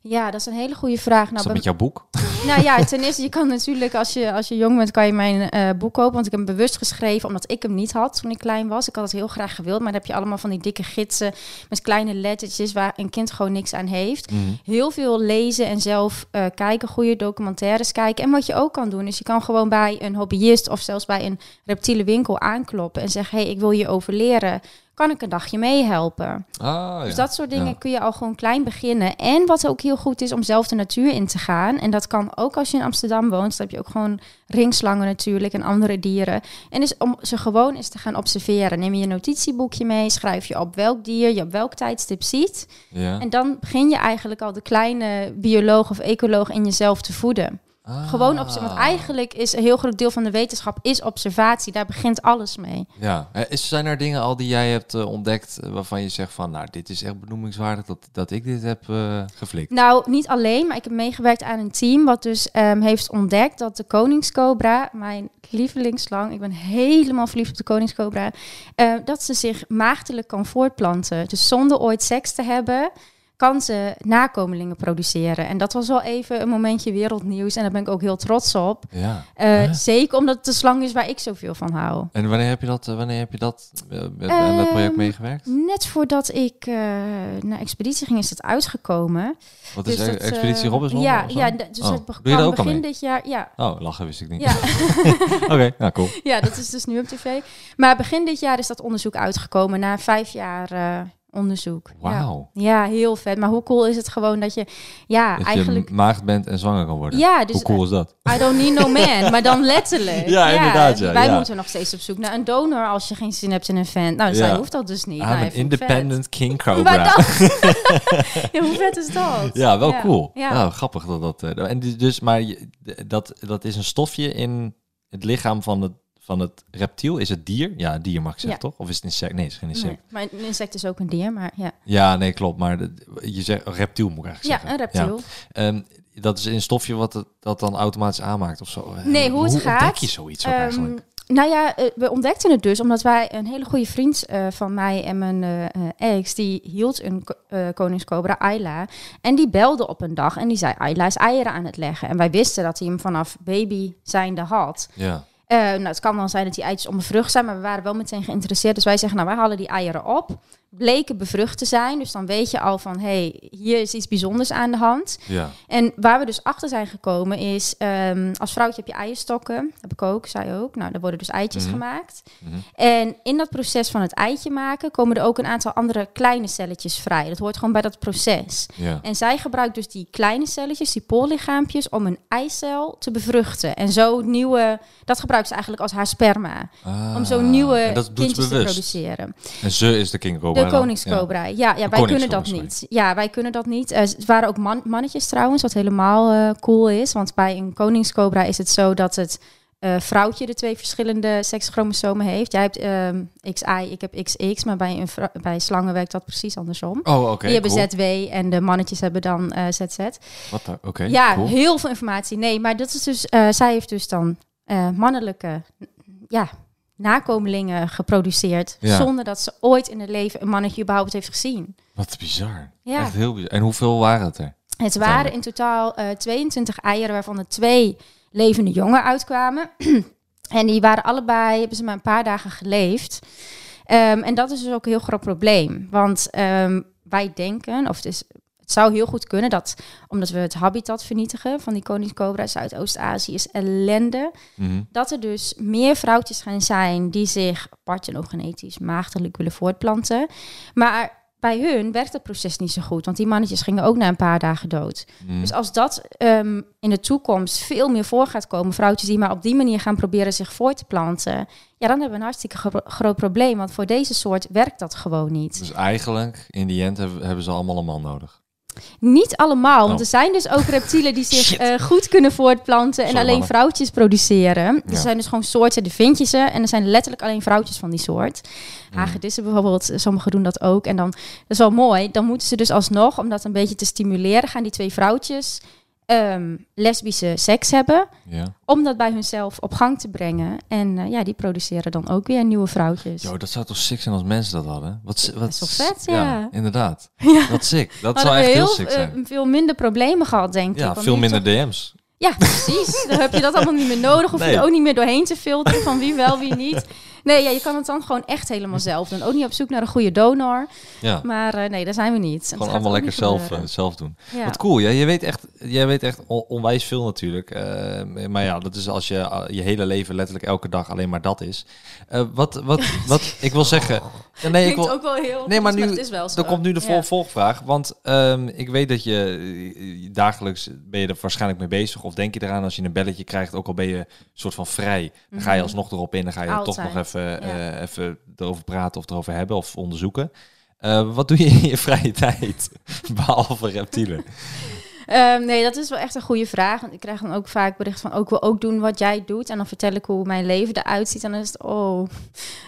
Ja, dat is een hele goede vraag. Is Nou, dat bij- met jouw boek? Nou ja, ten eerste, je kan natuurlijk als je, als je jong bent, kan je mijn eh, boek kopen. Want ik heb hem bewust geschreven, omdat ik hem niet had toen ik klein was. Ik had het heel graag gewild, maar dan heb je allemaal van die dikke gidsen met kleine lettertjes waar een kind gewoon niks aan heeft. Mhm. Heel veel lezen en zelf eh, kijken, goede documentaires kijken. En wat je ook kan doen, is je kan gewoon bij een hobbyist of zelfs bij een reptiele winkel aankloppen en zeggen, hey, ik wil je over leren. Kan ik een dagje meehelpen? Ah, Dus ja. dat soort dingen Ja. kun je al gewoon klein beginnen. En wat ook heel goed is om zelf de natuur in te gaan. En dat kan ook als je in Amsterdam woont. Dan heb je ook gewoon ringslangen natuurlijk en andere dieren. En dus om ze gewoon eens te gaan observeren. Neem je een notitieboekje mee, schrijf je op welk dier je op welk tijdstip ziet. Ja. En dan begin je eigenlijk al de kleine bioloog of ecoloog in jezelf te voeden. Ah. Gewoon op Want eigenlijk is een heel groot deel van de wetenschap is observatie. Daar begint alles mee. Ja, Eh, is, zijn er dingen al die jij hebt eh, ontdekt eh, waarvan je zegt van, nou, dit is echt benoemingswaardig dat, dat ik dit heb geflikt? Nou, niet alleen, maar ik heb meegewerkt aan een team wat dus ehm, heeft ontdekt dat de koningscobra, mijn lievelingsslang, ik ben helemaal verliefd op de koningscobra, dat ze zich maagdelijk kan voortplanten. Dus zonder ooit seks te hebben, kan ze nakomelingen produceren. En dat was wel even een momentje wereldnieuws en daar ben ik ook heel trots op. Ja. Eh? Zeker omdat het de slang is waar ik zoveel van hou. En wanneer heb je dat, eh, wanneer heb je dat eh, met- aan dat project Ehm, meegewerkt? Net voordat ik naar expeditie ging, is het uitgekomen. Wat is Dus e- dat, eh, Expeditie Robinson? Ja, ja dus Oh, het begin mee? dit jaar. Ja, Oh, lachen wist ik niet. ja. [LAUGHS] Oké, nou cool. ja, dat is dus nu op tv. Maar begin dit jaar is dat onderzoek uitgekomen na vijf jaar onderzoek. Wauw. Ja. ja, heel vet. Maar hoe cool is het gewoon dat je, ja, Dat eigenlijk. je maagd bent en zwanger kan worden. Ja, dus Hoe cool is dat? I don't need no [LAUGHS] man, maar dan letterlijk. Ja, inderdaad, ja, Wij moeten nog steeds op zoek naar een donor als je geen zin hebt in een vent. Nou, zij hoeft dat dus niet. Nou, vet. independent king cobra. [LAUGHS] Ja, [LAUGHS] hoe vet is dat? Ja, wel cool. Ja. Nou, grappig dat dat. eh, en dus- dus, maar dat, dat is een stofje in het lichaam van het, van het reptiel. Is het dier? Ja, dier mag ik zeggen, Ja. toch? Of is het insect? Nee, het is geen insect. Nee, maar een insect is ook een dier, maar ja. Ja, nee, klopt. Maar de- je zegt reptiel moet ik eigenlijk Ja, zeggen. een reptiel. Ehm, dat is een stofje wat het, dat dan automatisch aanmaakt of zo. Nee, hoe het gaat, ontdek je zoiets Ehm, eigenlijk? nou ja, eh, we ontdekten het dus omdat wij een hele goede vriend eh, van mij en mijn eh, ex, die hield een eh, koningscobra, Ayla. En die belde op een dag en die zei, Ayla is eieren aan het leggen. En wij wisten dat hij hem vanaf baby zijnde had. Ja. Eh, nou, het kan dan zijn dat die eitjes onbevrucht zijn, maar we waren wel meteen geïnteresseerd. Dus wij zeggen, nou, wij halen die eieren op. Bleken bevrucht te zijn, dus dan weet je al van, hey, hier is iets bijzonders aan de hand. Ja. En waar we dus achter zijn gekomen is, ehm, als vrouwtje heb je eierstokken. Heb ik ook, zij ook. Nou, daar worden dus eitjes Mhm. gemaakt. Mhm. En in dat proces van het eitje maken komen er ook een aantal andere kleine celletjes vrij. Dat hoort gewoon bij dat proces. Ja. En zij gebruikt dus die kleine celletjes, die poollichaampjes, om een eicel te bevruchten. En zo nieuwe, dat gebruikt ze eigenlijk als haar sperma. om zo Ah, nieuwe kindjes te produceren. En ze is de king cobra De koningscobra. Ja, ja, wij kunnen dat sorry. niet. Ja, wij kunnen dat niet. Eh, het waren ook man- mannetjes trouwens, wat helemaal eh, cool is. Want bij een koningscobra is het zo dat het eh, vrouwtje de twee verschillende sekschromosomen heeft. Jij hebt ehm, XI, ik heb XX, maar bij, een bij slangen werkt dat precies andersom. Oh, oké. Die hebben. ZW en de mannetjes hebben dan eh, ZZ. Wat? Oké. ja, cool. heel veel informatie. Nee, maar dat is dus, zij heeft dus dan mannelijke, ja, nakomelingen geproduceerd. Ja. Zonder dat ze ooit in het leven een mannetje überhaupt heeft gezien. Wat bizar. Ja. Echt heel bizar. En hoeveel waren het er? Het waren in totaal eh 22 eieren, waarvan er twee levende jongen uitkwamen. [CLEARS THROAT] en die waren allebei, hebben ze maar een paar dagen geleefd. Ehm, en dat is dus ook een heel groot probleem. Want ehm, wij denken, of het, is, het zou heel goed kunnen dat, omdat we het habitat vernietigen van die koningscobra, Zuidoost-Azië is ellende, Mhm. dat er dus meer vrouwtjes gaan zijn die zich parthenogenetisch maagdelijk willen voortplanten. Maar bij hun werkt het proces niet zo goed, want die mannetjes gingen ook na een paar dagen dood. Mhm. Dus als dat ehm, in de toekomst veel meer voor gaat komen, vrouwtjes die maar op die manier gaan proberen zich voor te planten, ja, dan hebben we een hartstikke gro- groot probleem, want voor deze soort werkt dat gewoon niet. Dus eigenlijk, in die end, hebben, hebben ze allemaal een man nodig. Niet allemaal, want Oh. er zijn dus ook reptielen die [LAUGHS] zich eh, goed kunnen voortplanten en Sorry, alleen mannen. vrouwtjes produceren. Ja. Er zijn dus gewoon soorten, die vind je ze. En er zijn letterlijk alleen vrouwtjes van die soort. Mm. Hagedissen bijvoorbeeld, sommigen doen dat ook. En dan, dat is wel mooi, dan moeten ze dus alsnog, om dat een beetje te stimuleren, gaan die twee vrouwtjes ehm, lesbische seks hebben. Ja. Om dat bij hunzelf op gang te brengen. En eh, ja, die produceren dan ook weer nieuwe vrouwtjes. Yo, dat zou toch sick zijn als mensen dat hadden? Wat, wat is toch vet, ja. inderdaad. [LAUGHS] Ja. Dat sick. Dat Hadden zou echt heel heel sick zijn. veel minder problemen gehad, denk ik. Ja, veel minder toch- DM's. Ja, precies. [LAUGHS] Dan heb je dat allemaal niet meer nodig. Hoef je er ook niet meer doorheen te filteren van wie wel, wie niet. [LAUGHS] Nee, ja, je kan het dan gewoon echt helemaal zelf doen. Ook niet op zoek naar een goede donor. Ja. Maar eh, nee, daar zijn we niet. Gewoon allemaal lekker zelf, eh, zelf doen. Ja. Wat cool. Ja, je weet echt, jij weet echt on- onwijs veel natuurlijk. Eh, maar ja, dat is als je je hele leven letterlijk elke dag alleen maar dat is. Wat, wat, [LAUGHS] wat ik wil zeggen. Nee, ik wil, ook wel heel... Nee, maar nu-. Dan komt nu de vol Ja. volgvraag. Want ehm, ik weet dat je dagelijks ben je er waarschijnlijk mee bezig. Of denk je eraan als je een belletje krijgt, ook al ben je soort van vrij. Dan ga je Mhm. alsnog erop in. Dan ga je toch nog even, ja. eh, even erover praten of erover hebben of onderzoeken. Eh, wat doe je in je vrije [LAUGHS] tijd? Behalve reptielen. [LAUGHS] Ehm, nee, dat is wel echt een goede vraag. Want ik krijg dan ook vaak bericht van... ook ik wil ook doen wat jij doet. En dan vertel ik hoe mijn leven eruit ziet. En dan is het, oh,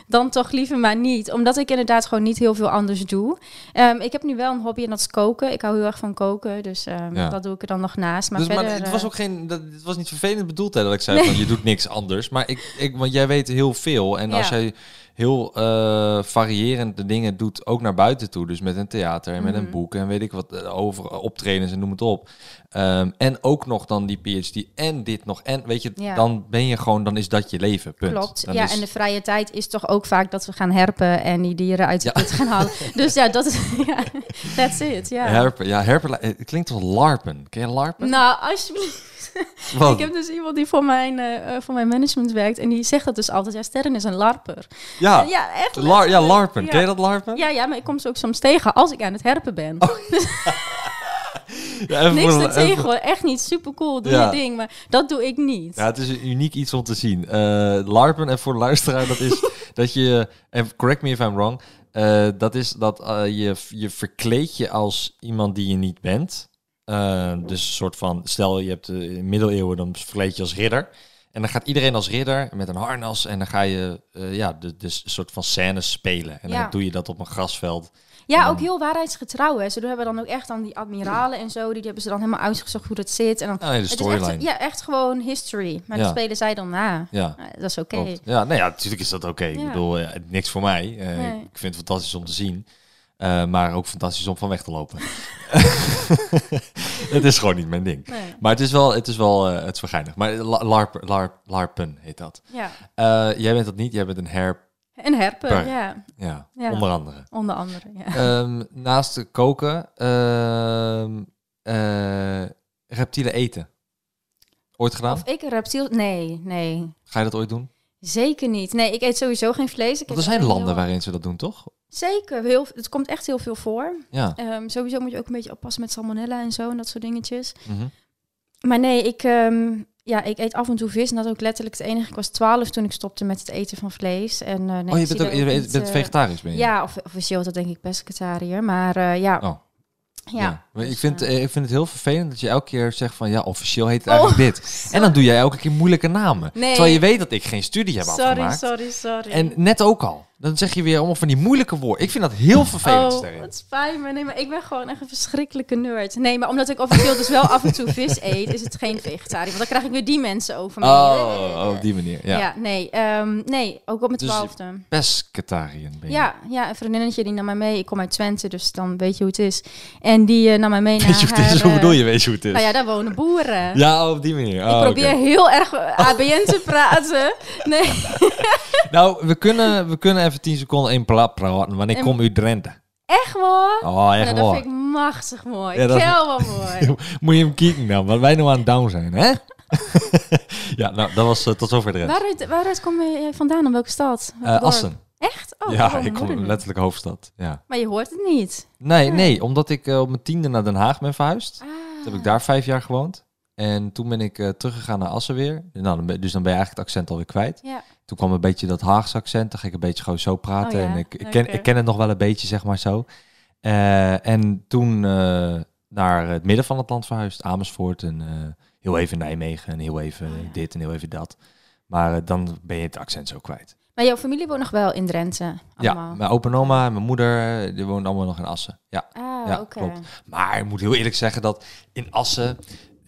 dan toch liever maar niet. Omdat ik inderdaad gewoon niet heel veel anders doe. Ehm, ik heb nu wel een hobby en dat is koken. Ik hou heel erg van koken. Dus ehm, Ja. dat doe ik er dan nog naast. Maar dus, verder... maar het was eh, ook geen, dat, het was niet vervelend bedoeld hè, dat ik zei van je doet niks anders. Maar ik, ik, want jij weet heel veel. En als jij heel eh variërende dingen doet, ook naar buiten toe. Dus met een theater en met een Mhm. boek en weet ik wat eh, over optredens en noem het op. Ehm, en ook nog dan die PhD en dit nog. En weet je, Ja. dan ben je gewoon, dan is dat je leven. Punt. Klopt. Dan ja, is- en de vrije tijd is toch ook vaak dat we gaan herpen en die dieren uit de Ja. put gaan halen. [LAUGHS] Dus ja, dat is... [LAUGHS] Ja, that's it, ja. Herpen, ja, herpen, het klinkt als larpen. Ken je larpen? Nou, alsjeblieft. [LAUGHS] Ik heb dus iemand die voor mijn, eh, eh, voor mijn management werkt en die zegt dat dus altijd. Ja, Sterren is een larper. ja, Ja, echt ja, larpen. Ja. Ken je dat larpen? Ja, ja, maar ik kom ze ook soms tegen als ik aan het herpen ben. [LAUGHS] Ja, even Niks er tegen echt niet super cool, doe Ja. je ding, maar dat doe ik niet. Ja, het is een uniek iets om te zien. Eh, larpen, en voor de luisteraar, dat is [LAUGHS] dat je, en correct me if I'm wrong, eh, dat is dat eh, je, je verkleed je als iemand die je niet bent. Eh, dus een soort van, stel je hebt eh, in middeleeuwen, dan verkleed je als ridder. En dan gaat iedereen als ridder met een harnas en dan ga je eh, ja, de, de s- soort van scènes spelen. En Ja. dan doe je dat op een grasveld. Ja, ook dan- heel waarheidsgetrouw. Hè. Ze hebben dan ook echt dan die admiralen en zo, die hebben ze dan helemaal uitgezocht hoe dat zit. En dan, Ah, nee, de het is storyline. echt, ja, echt gewoon history. Maar Ja. dat spelen zij dan na. Ja. Dat is oké. Ja, nou ja, natuurlijk is dat oké. Ik Ja. bedoel, eh, niks voor mij. Eh, Nee. Ik vind het fantastisch om te zien. Eh, maar ook fantastisch om van weg te lopen. [LAUGHS] [LAUGHS] het is gewoon niet mijn ding. Nee. Maar het is wel, het is wel eh, het is wel. Maar la- larp, larp, larpen heet dat. Ja. Eh, jij bent dat niet. Jij bent een herp. En herpen, Per. ja. Ja, Ja. onder andere. Onder andere, ja. Ehm, naast koken, ehm, eh, reptielen eten. Ooit gedaan? Of ik een reptiel... Nee, nee. Ga je dat ooit doen? Zeker niet. Nee, ik eet sowieso geen vlees. Ik Want er zijn landen heel- waarin ze dat doen, toch? Zeker. Heel, het komt echt heel veel voor. Ja. Ehm, sowieso moet je ook een beetje oppassen met salmonella en zo en dat soort dingetjes. Mhm. Maar nee, ik, ehm, ja, ik eet af en toe vis. En dat ook letterlijk het enige. Ik was 12 toen ik stopte met het eten van vlees. En, eh, nee, oh, je bent, ook, je bent niet, eh, vegetarisch, ben je? Ja, of officieel dat denk ik pescatariër. Maar eh, ja. Oh. ja. Maar ik, dus, vind, eh, eh, ik vind het heel vervelend dat je elke keer zegt van ja, officieel heet het eigenlijk Oh, dit. En dan doe jij elke keer moeilijke namen. Nee. Terwijl je weet dat ik geen studie heb sorry, afgemaakt. sorry, sorry. En net ook al. Dan zeg je weer allemaal van die moeilijke woorden. Ik vind dat heel vervelend, Oh, het spijt me. Nee, maar ik ben gewoon echt een verschrikkelijke nerd. Nee, maar omdat ik officieel dus wel af en toe vis [LAUGHS] eet, is het geen vegetariër. Want dan krijg ik weer die mensen over me. Oh, oh, op die manier. Ja. Ja, nee, ehm, nee, ook op mijn Dus- twaalfde. Pescatarian ben je. Ja, ja, een vriendinnetje die nam mij mee. Ik kom uit Twente, dus dan weet je hoe het is. En die eh, nam mij mee naar Weet je hoe het is? Hoe eh, bedoel je, weet je hoe het is? Nou ja, daar wonen boeren. Ja, op die manier. Ik Oh, probeer heel erg ABN te praten. Nee. [LAUGHS] Nou, we kunnen, we kunnen even 10 seconden één plaat praten. Wanneer En- kom u Drenthe? Echt hoor? Oh, echt ja, dat vind ik machtig mooi. Ja, dat- [LAUGHS] mooi. Moet je hem kijken dan, want wij nog aan het down zijn, hè? [LAUGHS] ja, nou, dat was eh, tot zover de rest. Waaruit, waaruit kom je vandaan? In welke stad? Eh, dorp? Assen. Echt? Oh, ja, ik kom letterlijk hoofdstad. Ja. Maar je hoort het niet. Nee, Ja. nee, omdat ik eh, op mijn tiende naar Den Haag ben verhuisd. Ah. Toen heb ik daar vijf jaar gewoond. En toen ben ik eh, teruggegaan naar Assen weer. Nou, dus dan ben je eigenlijk het accent alweer kwijt. Ja. Toen kwam een beetje dat Haagse accent. Dan ga ik een beetje gewoon zo praten. Oh ja, En ik, ik, ken, ik ken het nog wel een beetje, zeg maar zo. Eh, en toen naar het midden van het land verhuisd. Amersfoort en heel even Nijmegen. En heel even Oh dit en heel even dat. Maar dan ben je het accent zo kwijt. Maar jouw familie woont nog wel in Drenthe? Ja, Allemaal. mijn opa en oma en mijn moeder, eh, die woonden allemaal nog in Assen. Ja. Ah, Ja, oké. klopt. Maar ik moet heel eerlijk zeggen dat in Assen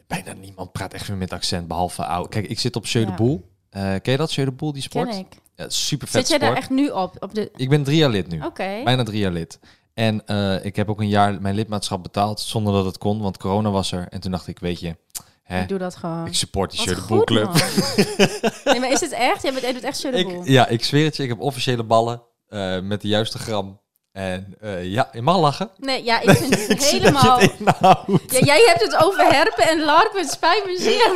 bijna niemand praat echt meer met accent, behalve oud. Kijk, ik zit op Jeu de Ja. Boel. Eh, ken je dat, Jeu de Boel, die sport? Ken ik. Ja, super vet Zit jij daar echt nu op? op de... Ik ben drie jaar lid nu. Oké. Bijna drie jaar lid. En eh, ik heb ook een jaar mijn lidmaatschap betaald zonder dat het kon, want corona was er. En toen dacht ik, weet je, hè, Ik doe dat gewoon. ik support die de Boel club. nee, maar is het echt? Jij, bent, jij doet echt ja, ik zweer het je, ik heb officiële ballen eh, met de juiste gram. En eh, ja, je mag lachen. Nee, ja, ik vind [LAUGHS] het Ik helemaal... het. Ja, jij hebt het over herpen en larpen. Spijt me zeer.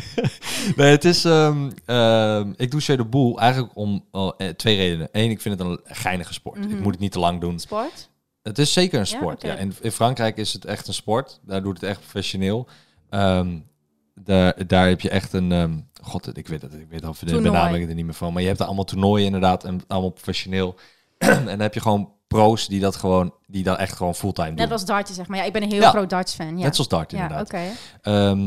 [LAUGHS] Nee, het is. ehm, ehm, ik doe de Boel eigenlijk om oh, eh, twee redenen. Eén, ik vind het een geinige sport. Ik Mhm. moet het niet te lang doen. Sport? Het is zeker een Ja, sport. Ja, in, in Frankrijk is het echt een sport. Daar doet het echt professioneel. Ehm, daar, daar heb je echt een. ehm, God, ik weet het. Ik weet de benamingen er niet meer van. Maar je hebt er allemaal toernooien inderdaad. En allemaal professioneel. [CLEARS THROAT] en dan heb je gewoon pro's die dat gewoon. Die dat echt gewoon fulltime doen. Net als dartje, zeg maar. Ja, ik ben een heel Ja. groot darts-fan. Ja. Net zoals dart Ja, inderdaad. oké. Ehm,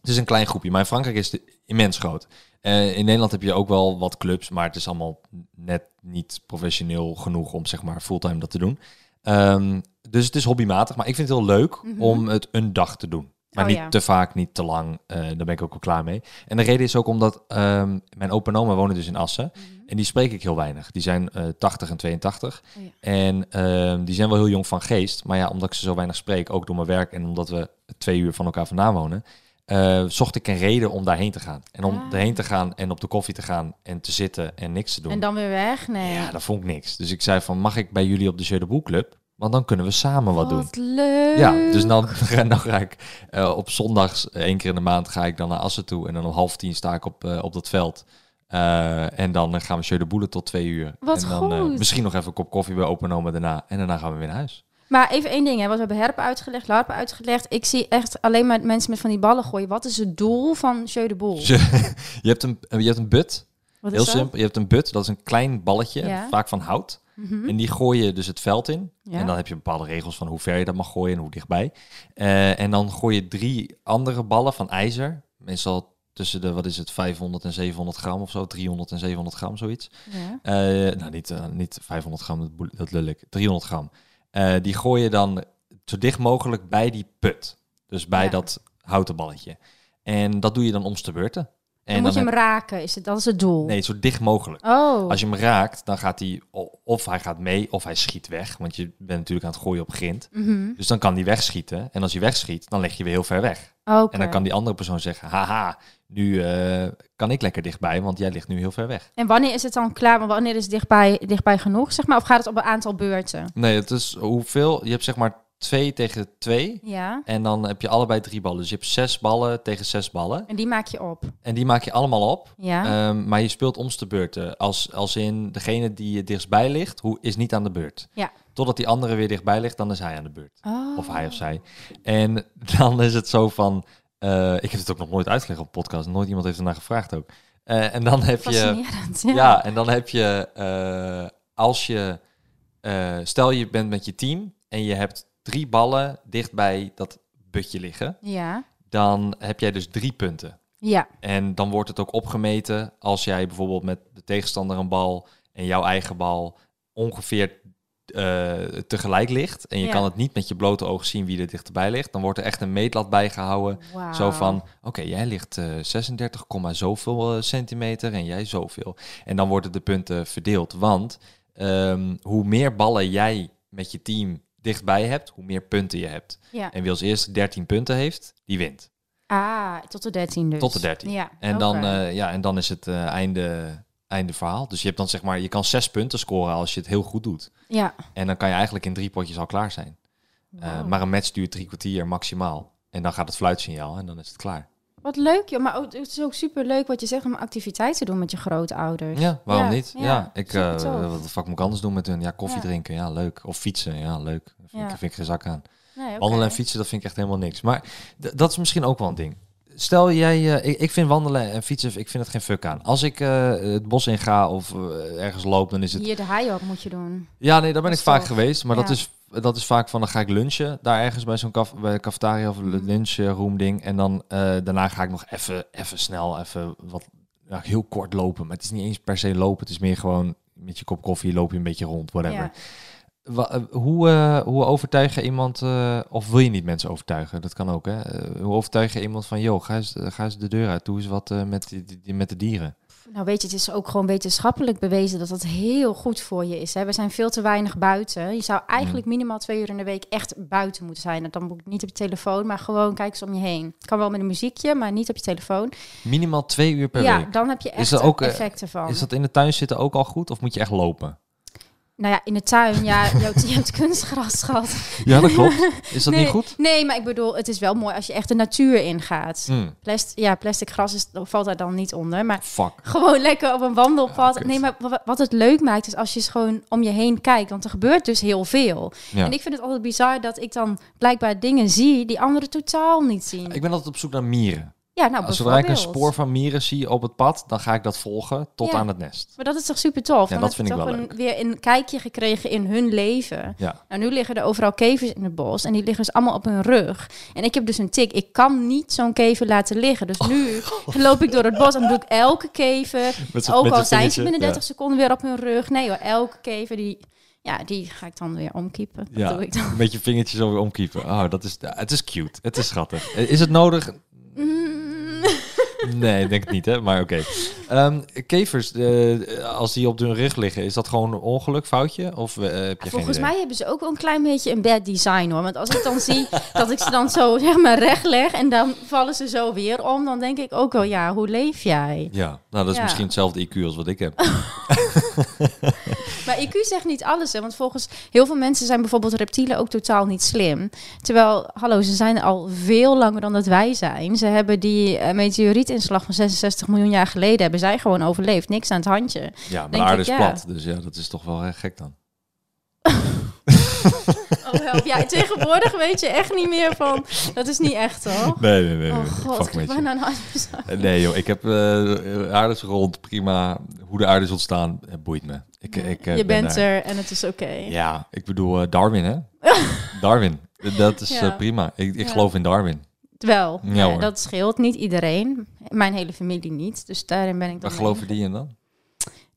het is een klein groepje, maar in Frankrijk is het immens groot. Eh, in Nederland heb je ook wel wat clubs, maar het is allemaal net niet professioneel genoeg om zeg maar fulltime dat te doen. Ehm, dus het is hobbymatig, maar ik vind het heel leuk Mhm. om het een dag te doen. Maar Oh, niet ja. te vaak, niet te lang. Eh, daar ben ik ook wel klaar mee. En de reden is ook omdat ehm, mijn opa en oma wonen dus in Assen. Mhm. En die spreek ik heel weinig. Die zijn eh 80 en 82. Oh ja. En ehm, die zijn wel heel jong van geest. Maar ja, omdat ik ze zo weinig spreek, ook door mijn werk en omdat we twee uur van elkaar vandaan wonen, eh, zocht ik een reden om daarheen te gaan. En om Ah. erheen te gaan en op de koffie te gaan en te zitten en niks te doen. En dan weer weg? Nee. Ja, dat vond ik niks. Dus ik zei van, mag ik bij jullie op de Jeu de Boel Club? Want dan kunnen we samen wat doen. leuk. Ja, dus dan, [LAUGHS] dan ga ik eh, op zondags één keer in de maand ga ik dan naar Assen toe. En dan om half tien sta ik op, eh, op dat veld. Eh, en dan gaan we Jeu de Boelen tot twee uur. Wat en dan misschien nog even een kop koffie bij open oma daarna. En daarna gaan we weer naar huis. Maar even één ding, hè, wat we hebben herpen uitgelegd, larpen uitgelegd. Ik zie echt alleen maar mensen met van die ballen gooien. Wat is het doel van Jeu de Boel? Je, [LAUGHS] je, hebt een, je hebt een but. Wat Heel simpel. Je hebt een but. Dat is een klein balletje. Ja. Vaak van hout. Mhm. En die gooi je dus het veld in. Ja. En dan heb je bepaalde regels van hoe ver je dat mag gooien en hoe dichtbij. Eh, en dan gooi je drie andere ballen van ijzer. Meestal tussen de, wat is het, 500 en 700 gram of zo. 300 en 700 gram, zoiets. Ja. Eh, nou, niet, eh, niet 500 gram, dat, lul ik. 300 gram. Die gooi je dan zo dicht mogelijk bij die put. Dus bij dat houten balletje. En dat doe je dan om te beurten. En dan moet je hem raken, is het, dat is het doel. Nee, zo dicht mogelijk. Oh, Als je hem raakt, dan gaat hij of hij gaat mee of hij schiet weg. Want je bent natuurlijk aan het gooien op grind. Mhm. Dus dan kan die wegschieten. En als hij wegschiet, dan leg je weer heel ver weg. En dan kan die andere persoon zeggen, haha, nu eh, kan ik lekker dichtbij, want jij ligt nu heel ver weg. En wanneer is het dan klaar? Wanneer is het dichtbij, dichtbij genoeg, zeg maar? Of gaat het op een aantal beurten? Nee, het is hoeveel? Je hebt zeg maar twee tegen twee. Ja. En dan heb je allebei drie ballen. Dus je hebt zes ballen tegen zes ballen. En die maak je op. En die maak je allemaal op. Ja. Ehm, maar je speelt om de beurten. Als, als in degene die je dichtstbij ligt, hoe, is niet aan de beurt. Ja. Totdat die andere weer dichtbij ligt, dan is hij aan de beurt. Oh. Of hij of zij. En [LAUGHS] dan is het zo van... eh, ik heb het ook nog nooit uitgelegd op podcast. Nooit iemand heeft ernaar gevraagd ook. Eh, en dan heb je... Ja. Ja. en dan heb je... eh, als je... stel je bent met je team en je hebt drie ballen dicht bij dat butje liggen. Ja. Dan heb jij dus drie punten. Ja. En dan wordt het ook opgemeten als jij bijvoorbeeld met de tegenstander een bal en jouw eigen bal ongeveer eh, tegelijk ligt. En je Ja. kan het niet met je blote oog zien wie er dichterbij ligt. Dan wordt er echt een meetlat bijgehouden. Wauw. Zo van, oké, jij ligt eh 36, komma zoveel eh, centimeter en jij zoveel. En dan worden de punten verdeeld. Want ehm, hoe meer ballen jij met je team dichtbij hebt, hoe meer punten je hebt. Ja. En wie als eerste 13 punten heeft, die wint. Ah, tot de 13 dus. Tot de 13. Ja. En, dan, eh, ja, en dan is het eh, einde, einde verhaal. Dus je hebt dan zeg maar, je kan zes punten scoren als je het heel goed doet. ja. En dan kan je eigenlijk in drie potjes al klaar zijn. Eh, maar een match duurt drie kwartier maximaal. En dan gaat het fluitsignaal en dan is het klaar. Wat leuk, joh. Maar ook, het is ook super leuk wat je zegt om activiteiten te doen met je grootouders. Ja, waarom Ja, niet? ja, Ja, ik, eh, wat de fuck moet ik anders doen met hun? Ja, koffie Ja. drinken, ja, leuk. Of fietsen, ja, leuk. Vind, ik, vind ik geen zak aan. Nee. Wandelen en fietsen, dat vind ik echt helemaal niks. Maar dat is misschien ook wel een ding. Stel jij, eh, ik, ik vind wandelen en fietsen, ik vind het geen fuck aan. Als ik eh, het bos in ga of ergens loop, dan is het Hier de haai op moet je doen. Ja, nee, daar ben Dat ik vaak geweest. Maar dat, is, dat is vaak van, dan ga ik lunchen. Daar ergens bij zo'n caf, bij de cafetaria of Mhm. lunchroom ding. En dan eh, daarna ga ik nog even, even snel, even wat, heel kort lopen. Maar het is niet eens per se lopen. Het is meer gewoon met je kop koffie loop je een beetje rond, whatever. Ja. wa- eh, hoe, eh, hoe overtuig je iemand, of wil je niet mensen overtuigen? Dat kan ook, hè? Hoe overtuig je iemand van, joh, ga eens, ga eens de deur uit, doe eens wat met, die, die- met de dieren. Nou weet je, het is ook gewoon wetenschappelijk bewezen dat dat heel goed voor je is. Hè. We zijn veel te weinig buiten. Je zou eigenlijk Mm. minimaal twee uur in de week echt buiten moeten zijn. En dan moet ik niet op je telefoon, maar gewoon kijk eens om je heen. Kan wel met een muziekje, maar niet op je telefoon. Minimaal twee uur per ja, week. dan heb je echt dat ook, eh, effecten van. Is dat in de tuin zitten ook al goed, of moet je echt lopen? Nou ja, in de tuin, ja, [LAUGHS] je hebt, je hebt kunstgras gehad. Ja, dat klopt. Is dat nee, niet goed? Nee, maar ik bedoel, het is wel mooi als je echt de natuur ingaat. Mm, Plast ja, plastic gras is, valt daar dan niet onder, maar fuck. gewoon lekker op een wandelpad. Ja, kut. nee, maar wa- wat het leuk maakt is als je eens gewoon om je heen kijkt, want er gebeurt dus heel veel. Ja. En ik vind het altijd bizar dat ik dan blijkbaar dingen zie die anderen totaal niet zien. Ik ben altijd op zoek naar mieren. Ja, nou Als zodra ik een spoor van mieren zie op het pad, dan ga ik dat volgen tot Ja. aan het nest. Maar dat is toch super tof? Ja, Dan dat vind ik toch wel een, leuk. weer een kijkje gekregen in hun leven. Ja. Nou, nu liggen er overal kevers in het bos en die liggen dus allemaal op hun rug. En ik heb dus een tik. Ik kan niet zo'n kever laten liggen. Dus nu loop ik door het bos en doe ik elke kever, Met ook met al zijn ze binnen ja. 30 seconden weer op hun rug. Nee hoor, elke kever die, ja, die ga ik dan weer omkiepen. Dat Ja, doe ik dan. met je vingertje zo weer omkiepen. Oh, dat is, het is cute. Het is schattig. Eh, Is het nodig? Mm. Nee, ik denk het niet, hè? Maar oké. Ehm, kevers, eh, als die op hun rug liggen, is dat gewoon een ongeluk, foutje? Of eh, heb je Volgens mij hebben ze ook wel een klein beetje een bad design hoor. Want als ik dan zie [LAUGHS] dat ik ze dan zo zeg maar recht leg en dan vallen ze zo weer om, dan denk ik ook wel, ja, hoe leef jij? Ja, nou dat is Ja. misschien hetzelfde IQ als wat ik heb. [LAUGHS] Maar IQ zegt niet alles, hè? want volgens heel veel mensen zijn bijvoorbeeld reptielen ook totaal niet slim. Terwijl, hallo, ze zijn al veel langer dan dat wij zijn. Ze hebben die eh, meteorietinslag van 66 miljoen jaar geleden, hebben zij gewoon overleefd. Niks aan het handje. Ja, maar de aarde is ja. plat, dus ja, dat is toch wel erg gek dan. [LAUGHS] Oh, help. Ja, tegenwoordig weet je echt niet meer van, dat is niet echt hoor. Nee, nee, nee. Oh nee. god, ik bijna een. Eh, Nee joh, ik heb eh, de aarde is rond, prima. Hoe de aarde is ontstaan, eh, boeit me. Ik, ik, eh, je ben bent er en het is oké. Ja, ik bedoel eh, Darwin hè. [LAUGHS] Darwin, dat is Ja. eh, prima. Ik, ik Ja. geloof in Darwin. Wel, Ja, dat scheelt niet iedereen. Mijn hele familie niet, dus daarin ben ik dan Waar geloven die in dan?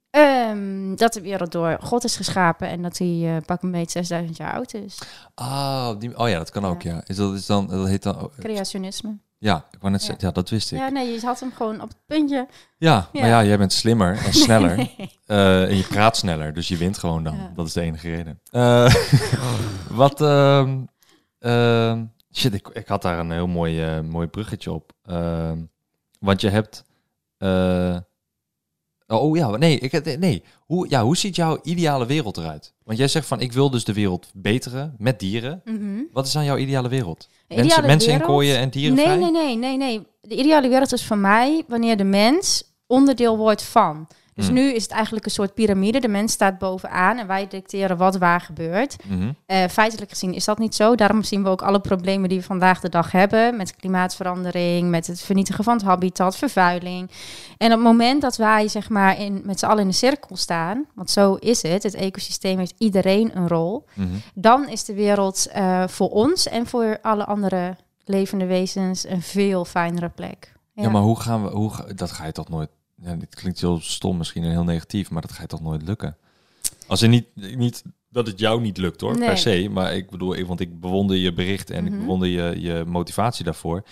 Ehm, dat de wereld door God is geschapen en dat hij eh, pak een beetje 6000 jaar oud is. Oh, die, oh ja, dat kan ook ja. Is dat, is dan, dat heet dan... Creationisme. Ja, ik wou net Ja. zeggen, ja, dat wist ik. Ja, nee, je had hem gewoon op het puntje. Ja, maar ja, jij bent slimmer en sneller. Nee. [LAUGHS] Eh, en je praat sneller, dus je wint gewoon dan. Ja. Dat is de enige reden. Eh, [LAUGHS] wat, ehm, ehm, shit, ik, ik had daar een heel mooi, eh, mooi bruggetje op. Ehm, want je hebt... eh, oh ja, nee, ik, nee. Hoe, ja, hoe ziet jouw ideale wereld eruit? Want jij zegt van, ik wil dus de wereld beteren met dieren. Mhm. Wat is dan jouw ideale wereld? De mensen ideale mensen in kooien en dieren Nee, nee, nee, nee, nee. De ideale wereld is voor mij wanneer de mens onderdeel wordt van. Dus Hmm. nu is het eigenlijk een soort piramide. De mens staat bovenaan en wij dicteren wat waar gebeurt. Mhm. Eh, feitelijk gezien is dat niet zo. Daarom zien we ook alle problemen die we vandaag de dag hebben. Met klimaatverandering, met het vernietigen van het habitat, vervuiling. En op het moment dat wij zeg maar in, met z'n allen in een cirkel staan, want zo is het, het ecosysteem heeft iedereen een rol. Mhm. Dan is de wereld eh, voor ons en voor alle andere levende wezens een veel fijnere plek. Ja. maar hoe gaan we... Hoe, dat ga je toch nooit... Ja, dit klinkt heel stom misschien en heel negatief, maar dat ga je toch nooit lukken? Als er niet, niet dat het jou niet lukt hoor, Nee. per se. Maar ik bedoel, want ik bewonder je bericht en ik Mhm. bewonder je, je motivatie daarvoor.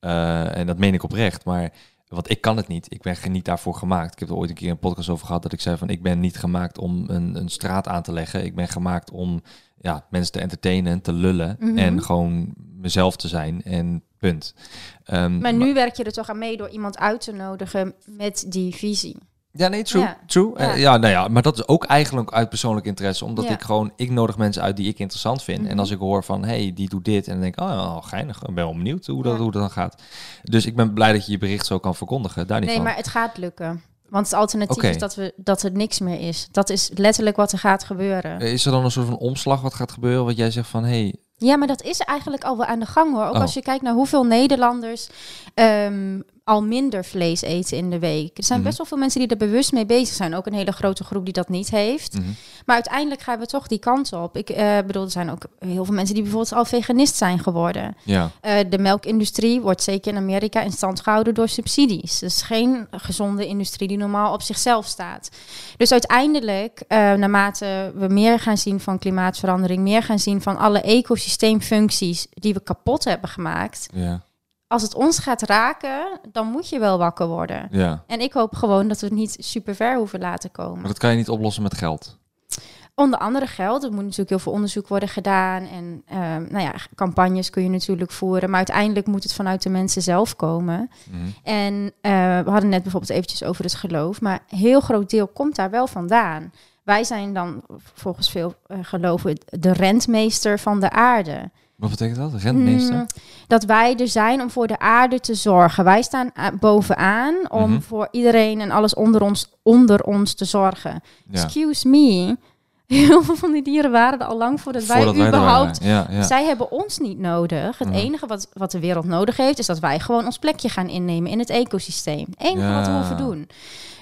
Eh, en dat meen ik oprecht. Maar want ik kan het niet. Ik ben niet daarvoor gemaakt. Ik heb er ooit een keer een podcast over gehad dat ik zei van ik ben niet gemaakt om een, een straat aan te leggen. Ik ben gemaakt om ja, mensen te entertainen, te lullen Mhm. en gewoon mezelf te zijn en punt. Ehm, Maar nu werk je er toch aan mee door iemand uit te nodigen met die visie. Ja, nee, true. Ja. true. Ja. Ja, nou ja, maar dat is ook eigenlijk uit persoonlijk interesse. Omdat Ja. ik gewoon, ik nodig mensen uit die ik interessant vind. Mhm. En als ik hoor van, hey, die doet dit. En dan denk ik, oh, ja, geinig. Ik ben wel benieuwd hoe dat, hoe dat dan gaat. Dus ik ben blij dat je je bericht zo kan verkondigen. Daar niet Nee, van. maar het gaat lukken. Want het alternatief is dat, we, dat er niks meer is. Dat is letterlijk wat er gaat gebeuren. Is er dan een soort van omslag wat gaat gebeuren? Wat jij zegt van, hey, Ja, maar dat is eigenlijk al wel aan de gang hoor. Ook Oh. als je kijkt naar hoeveel Nederlanders ehm, al minder vlees eten in de week. Er zijn Mhm. best wel veel mensen die er bewust mee bezig zijn. Ook een hele grote groep die dat niet heeft. Mhm. Maar uiteindelijk gaan we toch die kant op. Ik eh, bedoel, er zijn ook heel veel mensen die bijvoorbeeld al veganist zijn geworden. Ja, Eh, de melkindustrie wordt zeker in Amerika in stand gehouden door subsidies. Dus geen gezonde industrie die normaal op zichzelf staat. Dus uiteindelijk, eh, naarmate we meer gaan zien van klimaatverandering, meer gaan zien van alle ecosysteemfuncties die we kapot hebben gemaakt. ja, Als het ons gaat raken, dan moet je wel wakker worden. ja. En ik hoop gewoon dat we het niet super ver hoeven laten komen. Maar dat kan je niet oplossen met geld. Onder andere geld. Er moet natuurlijk heel veel onderzoek worden gedaan. En ehm, nou ja, campagnes kun je natuurlijk voeren. Maar uiteindelijk moet het vanuit de mensen zelf komen. Mhm. En eh, we hadden net bijvoorbeeld eventjes over het geloof. Maar een heel groot deel komt daar wel vandaan. Wij zijn dan volgens veel eh, geloven de rentmeester van de aarde. Wat betekent dat? Rentmeester? Mm, dat wij er zijn om voor de aarde te zorgen. Wij staan bovenaan om Mhm. voor iedereen en alles onder ons, onder ons te zorgen. ja. Excuse me. Heel veel van die dieren waren er al lang voordat, Voordat wij er überhaupt... waren. Ja, ja. Zij hebben ons niet nodig. Het Mhm. enige wat, wat de wereld nodig heeft... is dat wij gewoon ons plekje gaan innemen in het ecosysteem. Het enige wat we hoeven doen.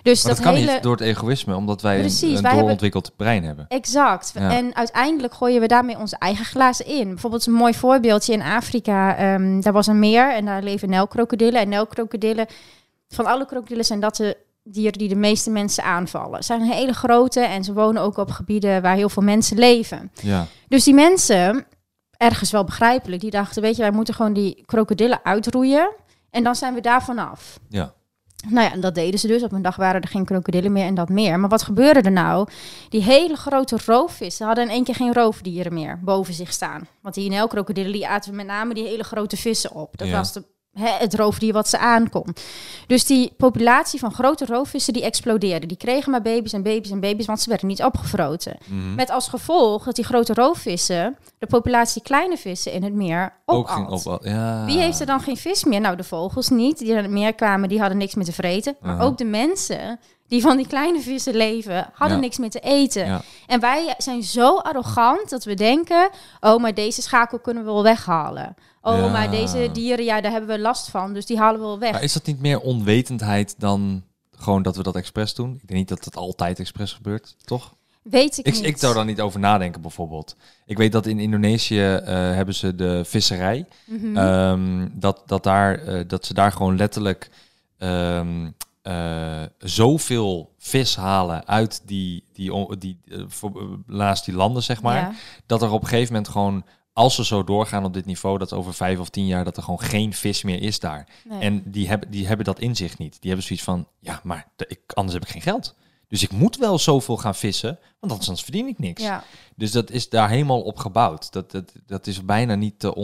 Dus dat, dat kan hele... niet door het egoïsme, omdat wij Precies, een, hebben- doorontwikkeld brein hebben. Exact. En uiteindelijk gooien we daarmee onze eigen glazen in. Bijvoorbeeld een mooi voorbeeldje in Afrika. ehm, daar was een meer en daar leven nelkrokodillen. En nelkrokodillen, van alle krokodillen zijn dat de dieren die de meeste mensen aanvallen. Zijn een hele grote en ze wonen ook op gebieden waar heel veel mensen leven. Ja, Dus die mensen, ergens wel begrijpelijk, die dachten, weet je, wij moeten gewoon die krokodillen uitroeien. En dan zijn we daar vanaf. ja. Nou ja, en dat deden ze dus. Op een dag waren er geen krokodillen meer en dat meer. Maar wat gebeurde er nou? Die hele grote roofvissen hadden in één keer geen roofdieren meer boven zich staan. Want die Nijlkrokodillen die aten met name die hele grote vissen op. Dat Ja. was de, hè, het roofdier wat ze aankon. Dus die populatie van grote roofvissen die explodeerde. Die kregen maar baby's en baby's en baby's, want ze werden niet opgevroten. Mhm. Met als gevolg dat die grote roofvissen de populatie kleine vissen in het meer Ook ging opat. op. Ja. Wie heeft er dan geen vis meer? Nou, de vogels niet. Die in het meer kwamen, die hadden niks meer te vreten. Maar ook de mensen die van die kleine vissen leven, hadden Ja. niks meer te eten. Ja. En wij zijn zo arrogant dat we denken... oh, maar deze schakel kunnen we wel weghalen. Oh, Ja. maar deze dieren, ja, daar hebben we last van. Dus die halen we wel weg. Maar is dat niet meer onwetendheid dan gewoon dat we dat expres doen? Ik denk niet dat het altijd expres gebeurt, toch? Weet ik, Ik, niet. ik zou daar niet over nadenken, bijvoorbeeld. Ik weet dat in Indonesië eh, hebben ze de visserij. Ehm, dat, dat, daar, eh, dat ze daar gewoon letterlijk ehm, eh, zoveel vis halen uit die, die, die, eh, voor, eh, naast die landen, zeg maar. Ja. Dat er op een gegeven moment gewoon, als ze zo doorgaan op dit niveau, dat over vijf of tien jaar, dat er gewoon geen vis meer is daar. Nee. En die hebben, die hebben dat in zich niet. Die hebben zoiets van, ja, maar de- ik, anders heb ik geen geld. Dus ik moet wel zoveel gaan vissen, want anders verdien ik niks. ja. Dus dat is daar helemaal op gebouwd. Dat, dat, dat is bijna niet te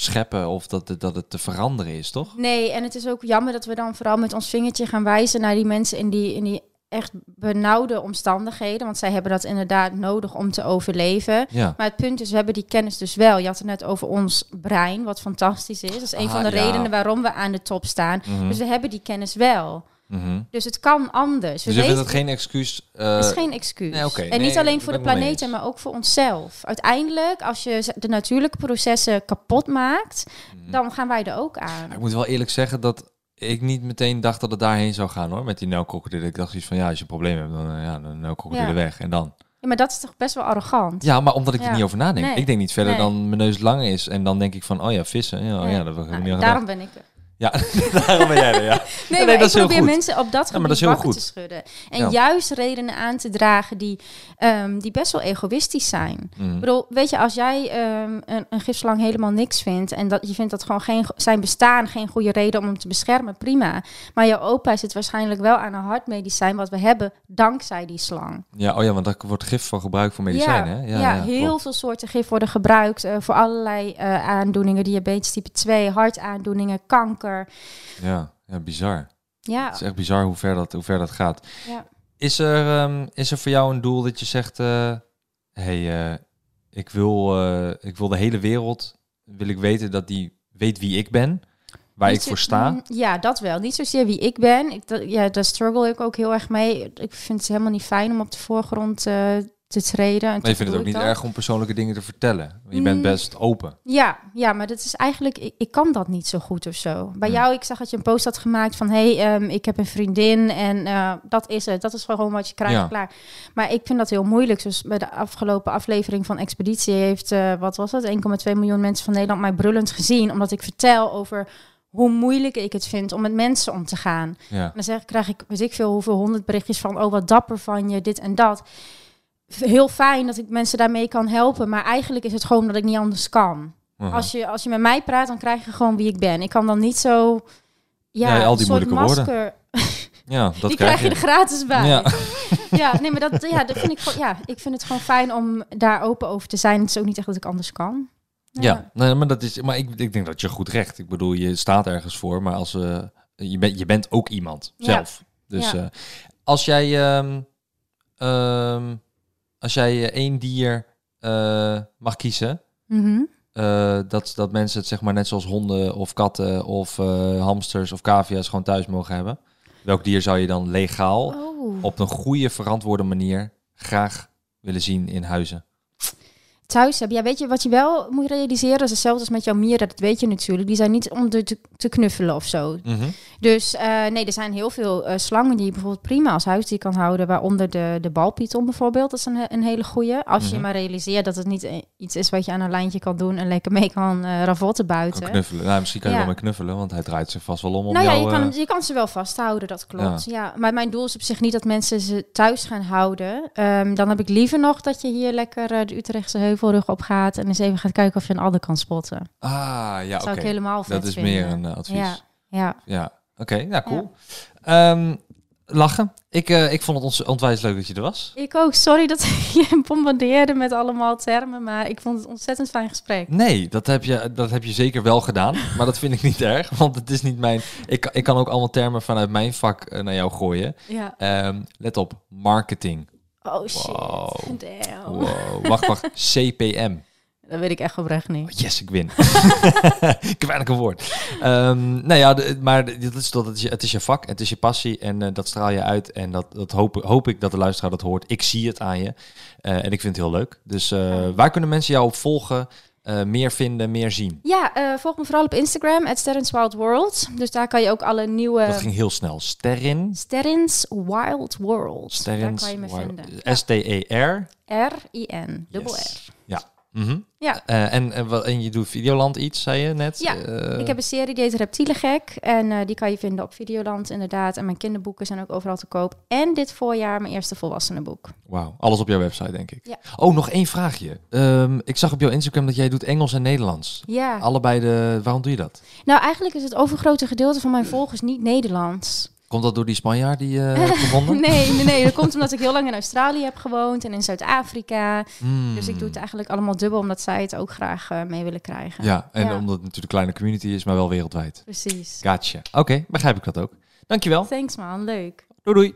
onderscheppen of dat, het- dat het te veranderen is, toch? Nee, en het is ook jammer dat we dan vooral met ons vingertje gaan wijzen naar die mensen in die, in die echt benauwde omstandigheden. Want zij hebben dat inderdaad nodig om te overleven. Ja. Maar het punt is, we hebben die kennis dus wel. Je had het net over ons brein, wat fantastisch is. Dat is een Ah, van de ja. redenen waarom we aan de top staan. Mhm, Dus we hebben die kennis wel. Mhm. Dus het kan anders. We Dus je vindt het geen excuus? eh, het is geen excuus. nee. En Nee, niet alleen voor de planeet, maar ook voor onszelf. Uiteindelijk, als je de natuurlijke processen kapot maakt, Mhm. dan gaan wij er ook aan. Ik moet wel eerlijk zeggen dat ik niet meteen dacht dat het daarheen zou gaan hoor, met die nelkrokodillen. Ik dacht zoiets van, ja, als je een probleem hebt, dan uh, ja, dan nelkrokodillen Ja. weg en dan. Ja, maar dat is toch best wel arrogant? Ja, maar omdat ik er niet over nadenk. Nee. Ik denk niet verder Nee. dan mijn neus lang is en dan denk ik van, oh ja, vissen. Ja, oh, ja dat ik Nou, niet daarom ben ik er. Ja, [LAUGHS] daarom ben jij er, ja. Nee, nee, maar dat ik is heel probeer goed. mensen op dat Ja, gebied goed. te schudden. En Ja. juist redenen aan te dragen die, ehm, die best wel egoïstisch zijn. Mhm. Ik bedoel, weet je, als jij ehm, een, een gifslang helemaal niks vindt... en dat je vindt dat gewoon geen, zijn bestaan geen goede reden om hem te beschermen, prima. Maar jouw opa zit waarschijnlijk wel aan een hartmedicijn... wat we hebben dankzij die slang. Ja, oh ja, want daar wordt gif van gebruikt voor medicijnen, ja, hè? ja, heel klopt. veel soorten gif worden gebruikt... eh, voor allerlei eh, aandoeningen, diabetes type 2, hartaandoeningen, kanker. Ja, ja, bizar. Ja, Het is echt bizar hoe ver dat, hoe ver dat gaat. ja. Is er, ehm, is er voor jou een doel dat je zegt... eh hey, eh, ik, wil, eh, ik wil de hele wereld... wil ik weten dat die weet wie ik ben... waar Niet ik voor sta. Ja, dat wel. Niet zozeer wie ik ben. Ik, dat, ja, daar struggle ik ook heel erg mee. Ik vind het helemaal niet fijn om op de voorgrond eh, te treden. En Maar je vindt het ook niet dat. erg om persoonlijke dingen te vertellen. Je bent Mm. best open. Ja, ja, maar dat is eigenlijk, ik, ik kan dat niet zo goed of zo. Bij Hmm. jou, ik zag dat je een post had gemaakt van, hé, hey, ehm, ik heb een vriendin en eh, dat is het. Dat is gewoon wat je krijgt, Ja. klaar. Maar ik vind dat heel moeilijk. Dus bij de afgelopen aflevering van Expeditie heeft, eh, wat was het, 1,2 miljoen mensen van Nederland mij brullend gezien. Omdat ik vertel over hoe moeilijk ik het vind om met mensen om te gaan. Ja. En dan zeg, krijg ik, weet ik veel, hoeveel honderd berichtjes van, oh wat dapper van je, dit en dat. Heel fijn dat ik mensen daarmee kan helpen, maar eigenlijk is het gewoon dat ik niet anders kan. Als je, als je met mij praat, dan krijg je gewoon wie ik ben. Ik kan dan niet zo... Ja, Ja, al die moeilijke woorden. masker. [LAUGHS] Ja, dat die krijg je er gratis bij. Ja. [LAUGHS] Ja, nee, maar dat, ja, dat vind ik gewoon... Ja, ik vind het gewoon fijn om daar open over te zijn. Het is ook niet echt dat ik anders kan. Ja, nee, maar, dat is, maar ik, ik denk dat je goed recht. Ik bedoel, je staat ergens voor, maar als, eh je, bent je bent ook iemand Ja. zelf. Dus eh, als jij, ehm, ehm, als jij eh, één dier eh, mag kiezen, Mhm. eh, dat, dat mensen het zeg maar net zoals honden of katten of hamsters of cavia's gewoon thuis mogen hebben. Welk dier zou je dan legaal Oh. op een goede, verantwoorde manier graag willen zien in huizen? Thuis hebben. Ja, weet je wat je wel moet realiseren? Is hetzelfde als met jouw mieren, dat weet je natuurlijk. Die zijn niet om te, te knuffelen of zo. Mhm. Dus eh, nee, er zijn heel veel eh, slangen die je bijvoorbeeld prima als huisdier kan houden. Waaronder de, de balpython bijvoorbeeld. Dat is een, een hele goeie. Als Mhm. je maar realiseert dat het niet eh, iets is wat je aan een lijntje kan doen en lekker mee kan eh ravotten Kan buiten. knuffelen. Nou, misschien kan je Ja. wel mee knuffelen, want hij draait zich vast wel om om Nou ja, jou... je kan, je kan ze wel vasthouden, dat klopt. Ja. maar mijn doel is op zich niet dat mensen ze thuis gaan houden. Ehm, dan heb ik liever nog dat je hier lekker de Utrechtse heuvelrug op gaat en eens even gaat kijken of je een adder kan spotten. Ah, ja, Dat oké. zou ik helemaal Dat is vinden. meer een eh, advies. Ja, ja. Ja, oké. nou, cool. Ehm, lachen. Ik, eh, ik vond het ons onwijs leuk dat je er was. Ik ook. Sorry dat [LAUGHS] je bombardeerde met allemaal termen, maar ik vond het ontzettend fijn gesprek. Nee, dat heb, je, dat heb je zeker wel gedaan. [LAUGHS] Maar dat vind ik niet erg, want het is niet mijn... Ik, ik kan ook allemaal termen vanuit mijn vak eh, naar jou gooien. Ja. Ehm, let op, marketing. Oh shit. Wow. Damn. Wow. Wacht, wacht. [LAUGHS] CPM. Dat weet ik echt oprecht niet. Oh, yes, ik win. ik heb eigenlijk een woord. Ehm nou ja, de- maar dit is, dat het, is je, het is je vak, het is je passie en eh, dat straal je uit. En dat, dat hoop, hoop ik dat de luisteraar dat hoort. Ik zie het aan je Eh, en ik vind het heel leuk. Dus eh, waar kunnen mensen jou op volgen, eh, meer vinden, meer zien? Ja, eh, volg me vooral op Instagram, at Wild World. Dus daar kan je ook alle nieuwe... Dat ging heel snel. Sterrin. Sterrens Wild World. Sterrins. Daar kan je me Wild- vinden. S-T-E-R. R-I-N, dubbel Yes. R. Ja. Mhm. Ja. Eh, en, en, en je doet Videoland iets, zei je net? Ja, Eh, Ik heb een serie die heet Reptielengek. En eh, die kan je vinden op Videoland inderdaad. En mijn kinderboeken zijn ook overal te koop. En dit voorjaar mijn eerste volwassenenboek. Wauw, alles op jouw website, denk ik. Ja. Oh, nog één vraagje. Ehm, ik zag op jouw Instagram dat jij doet Engels en Nederlands. Ja. Allebei de... Waarom doe je dat? Nou, eigenlijk is het overgrote gedeelte van mijn volgers niet Nederlands. Komt dat door die Spanjaard die je hebt gevonden? [LAUGHS] Nee, nee, nee. Dat komt omdat ik heel lang in Australië heb gewoond en in Zuid-Afrika. Hmm. Dus ik doe het eigenlijk allemaal dubbel, omdat zij het ook graag eh, mee willen krijgen. Ja, en Ja. omdat het natuurlijk een kleine community is, maar wel wereldwijd. Precies. Gotcha. Oké, begrijp ik dat ook. Dankjewel. Thanks man, leuk. Doei doei.